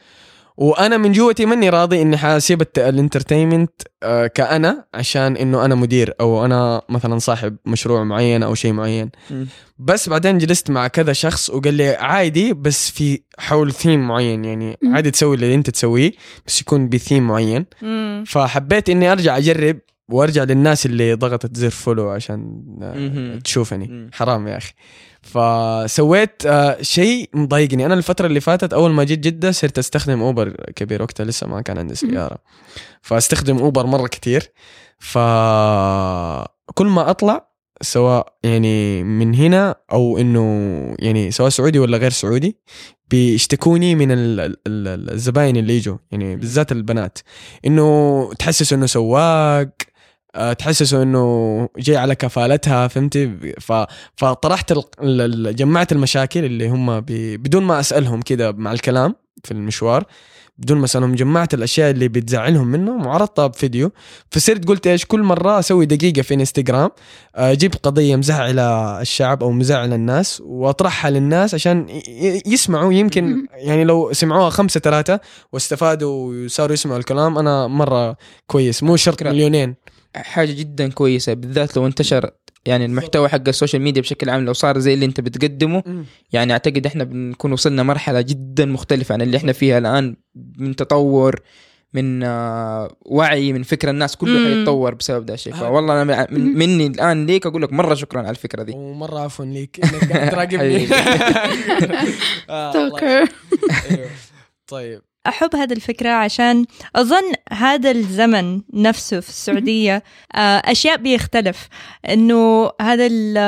وأنا من جوتي ماني راضي إني حاسيب ال entertainment آه، كأنا عشان إنه أنا مدير أو أنا مثلا صاحب مشروع معين أو شيء معين. بس بعدين جلست مع كذا شخص وقال لي عادي بس في حول ثيم معين يعني. عادي تسوي اللي أنت تسويه بس يكون بثيم معين. فحبيت إني أرجع أجرب وارجع للناس اللي ضغطت زر follow عشان آه،. تشوفني. حرام يا أخي. فسويت آه، شيء مضايقني. أنا الفترة اللي فاتت أول ما جيت جدة صرت أستخدم أوبر كبير. وقتها لسه ما كان عندي سيارة. فأستخدم أوبر مرة كتير. فكل ما أطلع سواء يعني من هنا أو إنه يعني سواء سعودي ولا غير سعودي بيشتكوني من ال- ال- ال- الزباين اللي يجوا. يعني بالذات البنات. إنه تحسسوا إنه سواق آه، تحسسوا إنه جاي على كفالتها فهمتي. فطرحت ال... ال- ال- جمعت المشاكل اللي هم ب... بدون ما أسألهم كده مع الكلام في المشوار بدون ما أسألهم جمعت الأشياء اللي بتزعلهم منهم وعرضتها بفيديو فصرت قلت إيش كل مرة أسوي دقيقة في إنستغرام أجيب قضية مزعلة الشعب أو مزعلة الناس وأطرحها للناس عشان يسمعوا يمكن. يعني لو سمعوها خمسة ثلاثة واستفادوا وصاروا يسمعوا الكلام أنا مرة كويس مو شرط. مليونين حاجة جدا كويسة بالذات لو انتشر يعني المحتوى حق ال social media بشكل عام لو صار زي اللي انت بتقدمه يعني أعتقد إحنا بنكون وصلنا مرحلة جدا مختلفة عن اللي إحنا فيها الآن من تطور من آه، وعي من فكر الناس كله. حيتطور بسبب ده الشيء. فوالله أنا من مني الآن ليك أقول لك مرة شكرا على الفكرة دي ومرة عفوا ليك إنك قاعد تراقبني. آه، أيوه. طيب أحب هذه الفكرة عشان أظن هذا الزمن نفسه في السعودية آه، أشياء بيختلف. إنه هذا ال-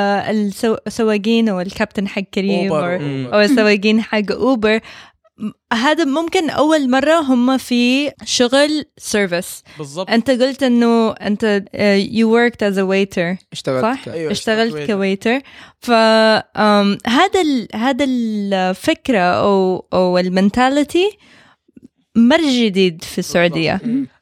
السو- السواقين أو الكابتن حق كريم أوبر، أو- السواقين حق أوبر هذا ممكن أول مرة هم في شغل service بالضبط. أنت قلت إنه أنت آه، you worked as a waiter اشتغلت صح؟ أيوة، اشتغلت. ك waiter. ف أم، هذا ال... هذا الفكرة أو أو ال mentality مره جديد في السعودية.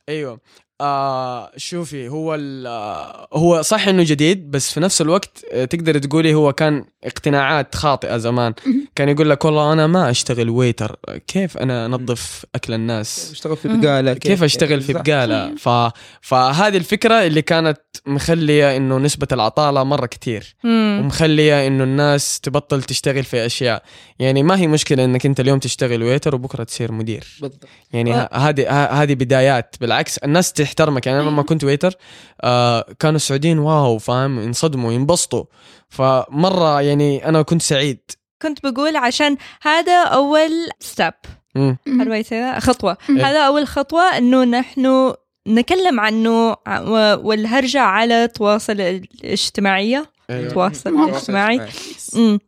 أيوه. آه شوفي هو ال- آه هو صح إنه جديد بس في نفس الوقت آه، تقدر تقولي هو كان اقتناعات خاطئة زمان. كان يقول لك والله أنا ما أشتغل ويتر كيف أنا أنظف أكل الناس؟ أشتغل في بقالة؟ كيف أشتغل في. بقالة؟ ف... فهذه الفكرة اللي كانت مخلية إنه نسبة العطالة مرة كتير. مم. ومخلية إنه الناس تبطل تشتغل في أشياء. يعني ما هي مشكلة إنك أنت اليوم تشتغل ويتر وبكرة تصير مدير. بالضبط. يعني هذه ه- هذه بدايات. بالعكس الناس تحترمك يعني أنا لما كنت waiter آه كانوا السعوديين wow فاهم؟ ينصدموا ينبسطوا. فمرة يعني أنا كنت سعيد. كنت بقول عشان هذا أول step مم. خطوة. إيه. هذا أول خطوة إنه نحن نتكلم عنه والهرجة على التواصل الاجتماعية أيوة. تواصل مواقع اجتماعي مم.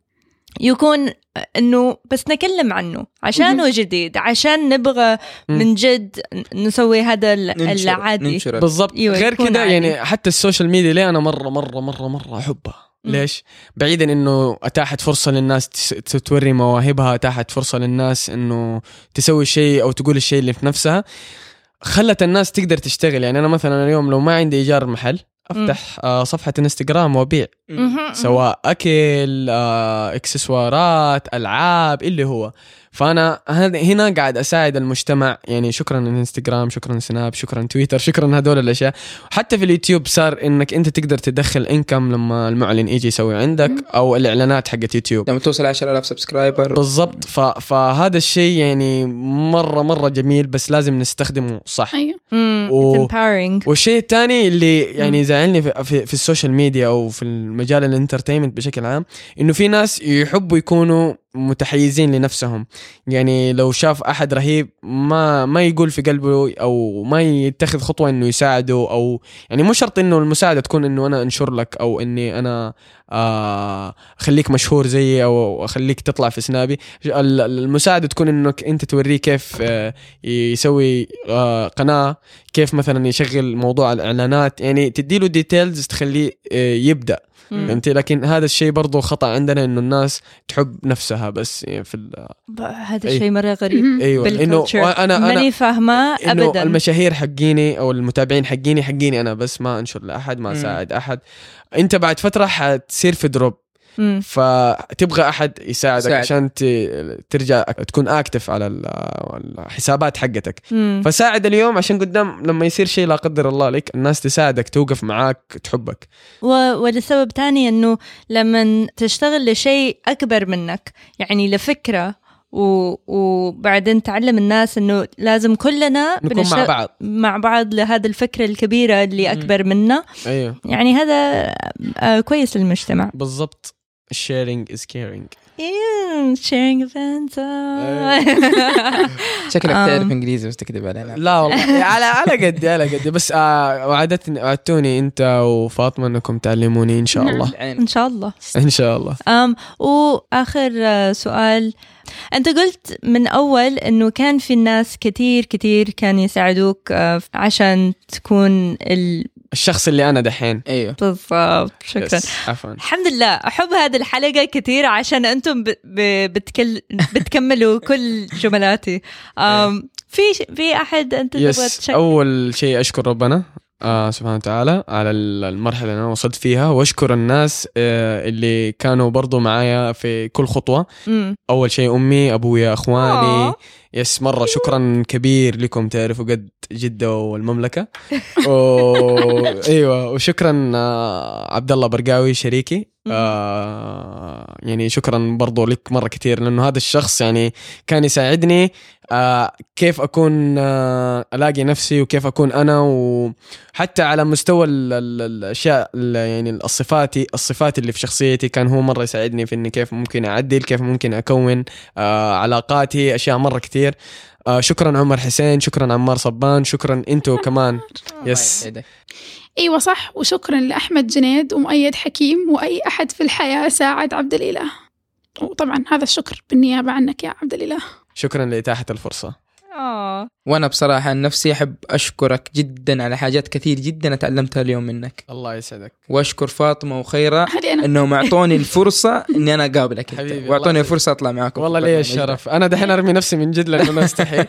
يكون إنه بس نكلم عنه عشانه جديد عشان نبغى. من جد نسوي هذا العادي بالضبط أيوة، غير عادي. يعني حتى ال social media ليه أنا مره مره مره مرة أحبها. ليش؟ بعيدا إنه أتاحت فرصة للناس توري مواهبها، أتاحت فرصة للناس إنه تسوي شيء أو تقول الشيء اللي في نفسها خلت الناس تقدر تشتغل يعني أنا مثلا اليوم لو ما عندي إيجار محل أفتح آه صفحة إنستغرام وأبيع. سواء أكل آه إكسسوارات ألعاب اللي هو فأنا هذا- هنا قاعد أساعد المجتمع. يعني شكرا الانستغرام شكرا سناب شكرا تويتر شكرا هذول الأشياء. حتى في اليوتيوب صار إنك أنت تقدر تدخل income لما المعلن يجي يسوي عندك أو الإعلانات حقت يوتيوب. لما توصل 10000 subscriber بالضبط. ف... فهذا الشيء يعني مرة مرة جميل بس لازم نستخدمه صح. أيوه. و- والشيء الثاني اللي يعني يزعلني في, في, في ال social media أو في المجال ال entertainment بشكل عام إنه في ناس يحبوا يكونوا متحيزين لنفسهم. يعني لو شاف أحد رهيب ما ما يقول في قلبه أو ما يتخذ خطوة إنه يساعده أو يعني مو شرط إنه المساعدة تكون إنه أنا أنشر لك أو إني أنا اخليك مشهور زيي أو اخليك تطلع في سنابي ال- المساعدة تكون إنك أنت توريه كيف آه، يسوي آه، قناة كيف مثلا يشغل موضوع الإعلانات يعني تديله details تخليه آه، يبدأ. فهمتي لكن هذا الشيء برضو خطأ عندنا إنه الناس تحب نفسها بس يعني في هذا. الشيء مرة غريب. أيوه انه. أنا أنا ماني فاهمة إنه ابدا المشاهير حقيني أو المتابعين حقيني حقيني أنا بس ما أنشر لأحد ما. أساعد أحد أنت بعد فترة حتصير في drop مم. فتبغى أحد يساعدك يساعد. عشان ت- ترجع تكون active على ال- الحسابات حقتك مم. فساعد اليوم عشان قدام لما يصير شيء لا قدر الله لك الناس تساعدك توقف معاك تحبك و- ولسبب تاني إنه لما تشتغل لشيء أكبر منك يعني لفكرة و... وبعدين تعلم الناس إنه لازم كلنا نكون مع بعض. مع بعض لهذه الفكرة الكبيرة اللي أكبر منا. أيوه. يعني هذا آه، كويس للمجتمع. بالضبط. Sharing is caring sharing events. شكلك آم. تعرف إنجليزي بس تكذب علينا. لا والله. على على قدي على قدي بس آه وعدتني وعدتوني أنت وفاطمة إنكم تعلموني إن شاء نعم. الله. إن شاء الله. إن شاء الله. أم وآخر آه، سؤال. أنت قلت من أول إنه كان في الناس كتير كتير كان يساعدوك آه، عشان تكون ال... الشخص اللي أنا دحين. أيوه. بالضبط شكرا. عفوا. الحمد لله أحب هذه الحلقة كثير عشان أنتم ب... ب... بتكل... بتكملوا كل جملاتي. أم في في أحد أنت تبغى يس تشكر؟ أول شيء أشكر ربنا آه سبحانه وتعالى على ال- المرحلة اللي أنا وصلت فيها وأشكر الناس آه اللي كانوا برضو معايا في كل خطوة. مم. أول شيء أمي أبويا أخواني آه. يس مرة شكرا كبير لكم تعرفوا قد جدة والمملكة. و... أيوه وشكرا آه، عبد الله برقاوي شريكي. آه يعني شكرا برضو لك مرة كثير لأنه هذا الشخص يعني كان يساعدني آه كيف أكون آه ألاقي نفسي وكيف أكون أنا. وحتى على مستوى ال ال الأشياء ال- يعني الصفاتي الصفات اللي في شخصيتي كان هو مرة يساعدني في إني كيف ممكن أعدل كيف ممكن أكون آه علاقاتي أشياء مرة كثير آه شكرا عمر حسين شكرا عمار صبان شكرا أنتوا كمان. يس. أيوه صح وشكرا لأحمد جنيد ومؤيد حكيم وأي أحد في الحياة ساعد عبد الإله. وطبعا هذا الشكر بالنيابة عنك يا عبد الإله. شكرا لإتاحة الفرصة. آه. وأنا بصراحة عن نفسي أحب أشكرك جدا على حاجات كثير جدا اتعلمتها اليوم منك. الله يسعدك. وأشكر فاطمة وخيرة إنهم أعطوني الفرصة إني أنا أقابلك أنت. حبيبي، وأعطوني الله فرصة أطلع معاكم. والله لي ده. الشرف. أنا دحين أرمي نفسي من جد لأنه أنا أستحي.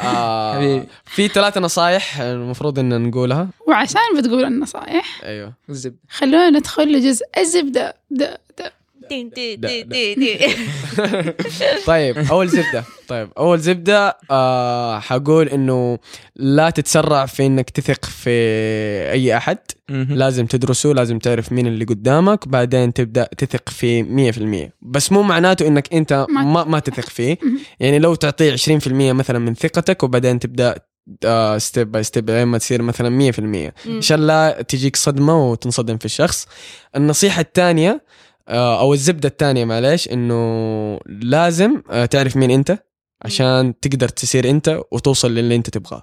آه حبيبي. في ثلاث نصائح المفروض إن نقولها. وعشان بتقول النصائح أيوه. الزبدة. خلونا ندخل لجزء. الزبدة. دا دا. دي دي دا- دي دا. دي دي. طيب أول زبدة. طيب أول زبدة آه حقول إنه لا تتسرع في إنك تثق في أي أحد. لازم تدرسه لازم تعرف مين اللي قدامك بعدين تبدأ تثق فيه 100% بس مو معناته إنك أنت ما- ما, تثق. فيه. يعني لو تعطيه 20% مثلا من ثقتك وبعدين تبدأ step by step لين ما تصير مثلا 100% عشان لا تجيك صدمة وتنصدم في الشخص. النصيحة الثانية أو الزبدة الثانية معلش إنه لازم آه، تعرف مين أنت عشان تقدر تصير أنت وتوصل للي أنت تبغاه.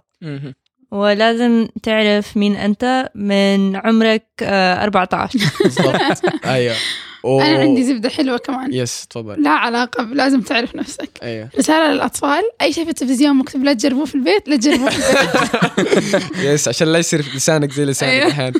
ولازم تعرف مين أنت من عمرك آه، 14 بالضبط. أيوه. و... أنا عندي زبدة حلوة كمان. يس تفضل. لا علاقة لازم تعرف نفسك. أيوه. رسالة للأطفال أي شيء في التلفزيون مكتوب لا تجربوه في البيت لا تجربوه في البيت. يس عشان لا يصير لسانك زي لسانك أيوه. الحين.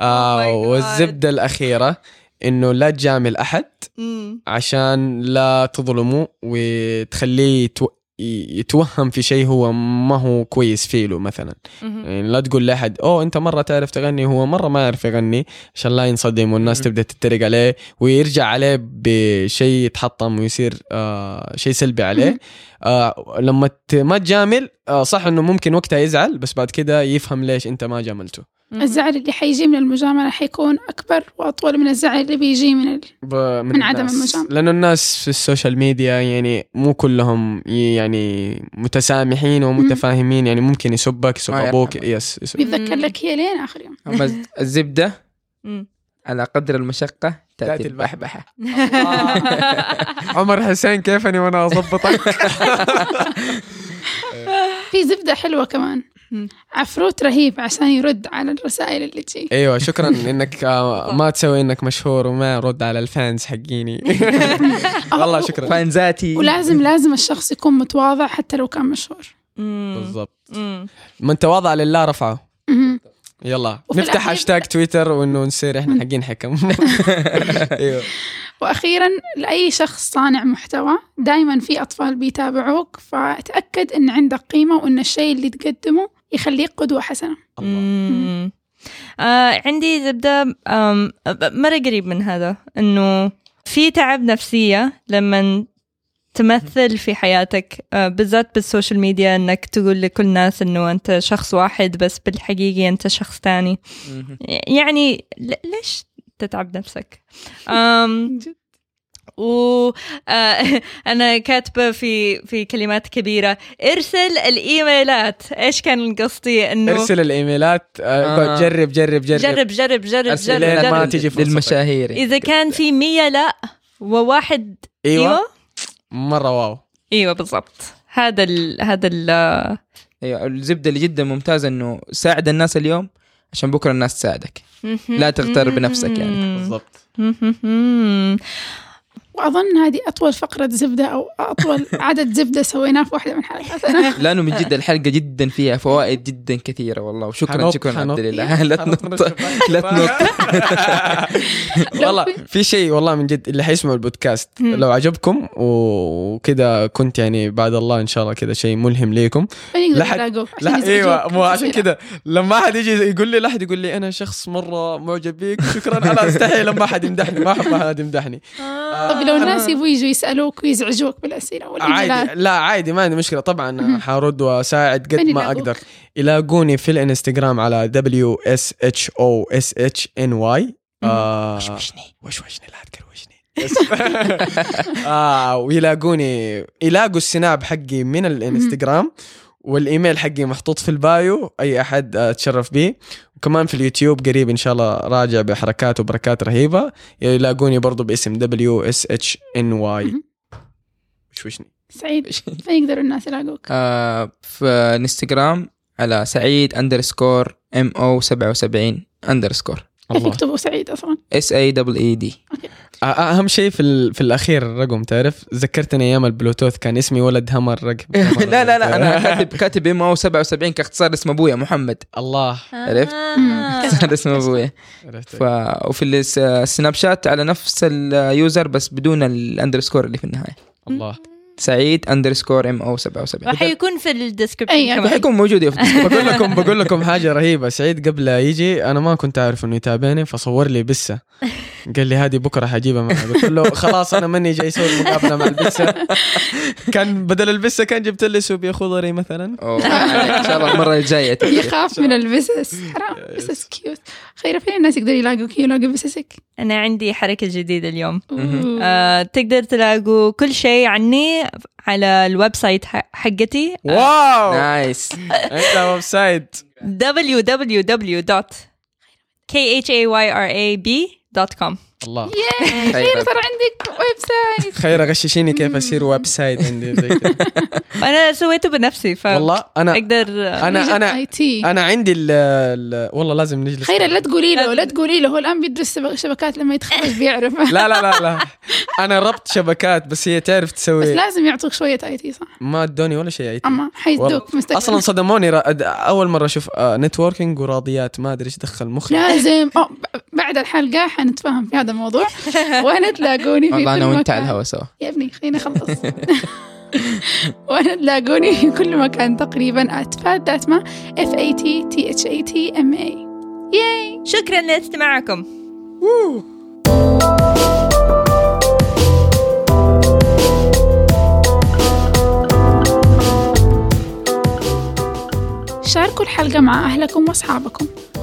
آه Oh God. والزبدة الأخيرة. إنه لا تجامل أحد مم. عشان لا تظلمه وتخليه يتو... يتوهم في شيء هو ما هو كويس فيه له مثلا. يعني لا تقول لأحد أوه أنت مرة تعرف تغني هو مرة ما يعرف يغني عشان لا ينصدم والناس مم. تبدأ تتريق عليه ويرجع عليه بشيء يتحطم ويصير آه شيء سلبي عليه آه لما ما تجامل آه صح إنه ممكن وقتها يزعل بس بعد كده يفهم ليش أنت ما جاملته الزعل اللي حيجي من المجاملة حيكون أكبر وأطول من الزعل اللي بيجي من ال... ب- من, من عدم الناس. المجاملة. لأنه الناس في ال social media يعني مو كلهم ي- يعني متسامحين ومتفاهمين يعني ممكن يسبك يسب أبوك. يس يسب. بيتذكر. لك هي لين آخر يوم الزبدة. على قدر المشقة تأتي تأتي البحبحة. البحبحه عمر حسين كيفني وأنا اضبطك في زبدة حلوة كمان. عفروت رهيب عشان يرد على الرسائل اللي تجي. أيوه شكرا إنك آه، ما تسوي إنك مشهور وما رد على الفانز حقيني. والله شكرا. فانزاتي. ولازم لازم الشخص يكون متواضع حتى لو كان مشهور. بالضبط. من تواضع لله رفعه. يلا نفتح هاشتاج تويتر وإنه نصير إحنا حقين حكم. أيوه. وأخيرا لأي شخص صانع محتوى دائما في أطفال بيتابعوك فتاكد إن عندك قيمة وإن الشيء اللي تقدمه يخليك قدوة حسنة. الله. آه عندي زبدة مرة قريب من هذا إنه في تعب نفسية لما تمثل في حياتك آه، بالذات بال social media إنك تقول لكل الناس إنه أنت شخص واحد بس بالحقيقة أنت شخص ثاني يعني ليش تتعب نفسك؟ و آه، أنا كاتبة في في كلمات كبيرة. ارسل الإيميلات. إيش كان قصدي؟ إنه ارسل الإيميلات. آه. آه. جرب جرب جرب. جرب جرب جرب جرب, لين ما جرب. تيجي فرصتك. للمشاهير. إذا كان في مية لا وواحد إيوه, إيوه؟ مرة واو. إيوه بالضبط. هذا ال هذا ال إيوه الزبدة اللي جدا ممتازة إنه ساعد الناس اليوم عشان بكرة الناس تساعدك. لا تغتر بنفسك يعني. بالضبط. وأظن هذه أطول فقرة زبدة أو أطول عدد زبدة سويناه في واحدة من حلقاتنا. لأنه من جد الحلقة جدا فيها فوائد جدا كثيرة والله. وشكرا شكرا. عبد الله. لا تنط لا تنط. والله في شيء والله من جد اللي حيسمعوا البودكاست. لو عجبكم وكذا كنت يعني بعد الله إن شاء الله كذا شيء ملهم ليكم. لا إيوه مو عشان. كذا. لما أحد يجي يقول لي لا احد يقول لي أنا شخص مرة معجب بيك شكرا. أنا استحي لما أحد يمدحني ما أحب أحد يمدحني. طب لو الناس يبغوا يجوا يسألوك ويزعجوك والإيميلات عادي. لا عادي ما عندي مشكلة. طبعا. حارد واساعد قد ما؟ أقدر. يلاقوني في الإنستغرام على دبليو اس اتش أو اس اتش ان واي وشوشني وشوشني لا تكروشني آه ويلاقوني يلاقوا السناب حقي من الإنستغرام. والإيميل حقي محطوط في ال bio أي أحد آه، اتشرف به وكمان في اليوتيوب قريب إن شاء الله راجع بحركات وبركات رهيبة. يلاقوني برضو باسم دبليو اس اتش ان واي. وشوشني سعيد. فين يقدروا الناس يلاقوك. آه في انستغرام على سعيد underscore M O 77 underscore كيف يكتبوا سعيد أصلا. S A double E D آه، أهم شيء في ال- في الأخير الرقم تعرف؟ ذكرتني أيام البلوتوث كان اسمي ولد همر رقم. لا لا لا أنا كاتب كاتب M O 77 كاختصار اسم أبويا محمد. الله. عرفت؟ آه. اختصار اسم أبويا. عرفت. ف... وفي الس- السناب شات على نفس ال user بس بدون ال underscore اللي في النهاية. الله. سعيد underscore M O 77 وحيكون في أي، ال description كمان حيكون موجود. بقول لكم بقول لكم حاجة رهيبة. سعيد قبل لا يجي أنا ما كنت عارف إنه يتابعني فصور لي بسة. قال لي هذه بكرة حجيبها معي قلت له خلاص أنا ماني جاي أسوي المقابلة مع البسة. كان بدل البسة كان جبت لي سوبيا خضري مثلا. أوه. إن شاء الله المرة الجاية. يخاف من البسس حرام بسس cute خير فين الناس يقدروا يلاقوك يلاقوا بسسك أنا عندي حركة جديدة اليوم. آه، تقدر تلاقوا كل شيء عني على ال website حقتي. wow! nice. انت website www.khayra.b.com الله. ياي خير. خير. صار عندك website خير غششيني كيف أصير website عندي. أنا سويته بنفسي ف والله أنا أقدر أنا أنا IT أنا عندي ال ال- والله لازم نجلس خير لا تقولي له لا تقولي له هو الآن بيدرس شبكات لما يتخرج بيعرف. لا لا لا لا. أنا ربط شبكات بس هي تعرف بس تسوي لازم يعطوك شوية IT صح؟ ما أدوني ولا شيء اي أما حيدوك مستقبل. أصلا صدموني أول مرة أشوف networking ورياضيات ما أدري إيش دخل مخي. لازم. بعد الحلقة حنتفاهم في هذا الموضوع وأنا تلاقوني في والله أنا وأنت على. الهوا سوا. يا ابني خليني اخلص وأنا تلاقوني في كل مكان تقريبا اتفاد داتما F A T T H A T M A yay شكرا لاستماعكم. شاركوا الحلقة مع أهلكم وأصحابكم.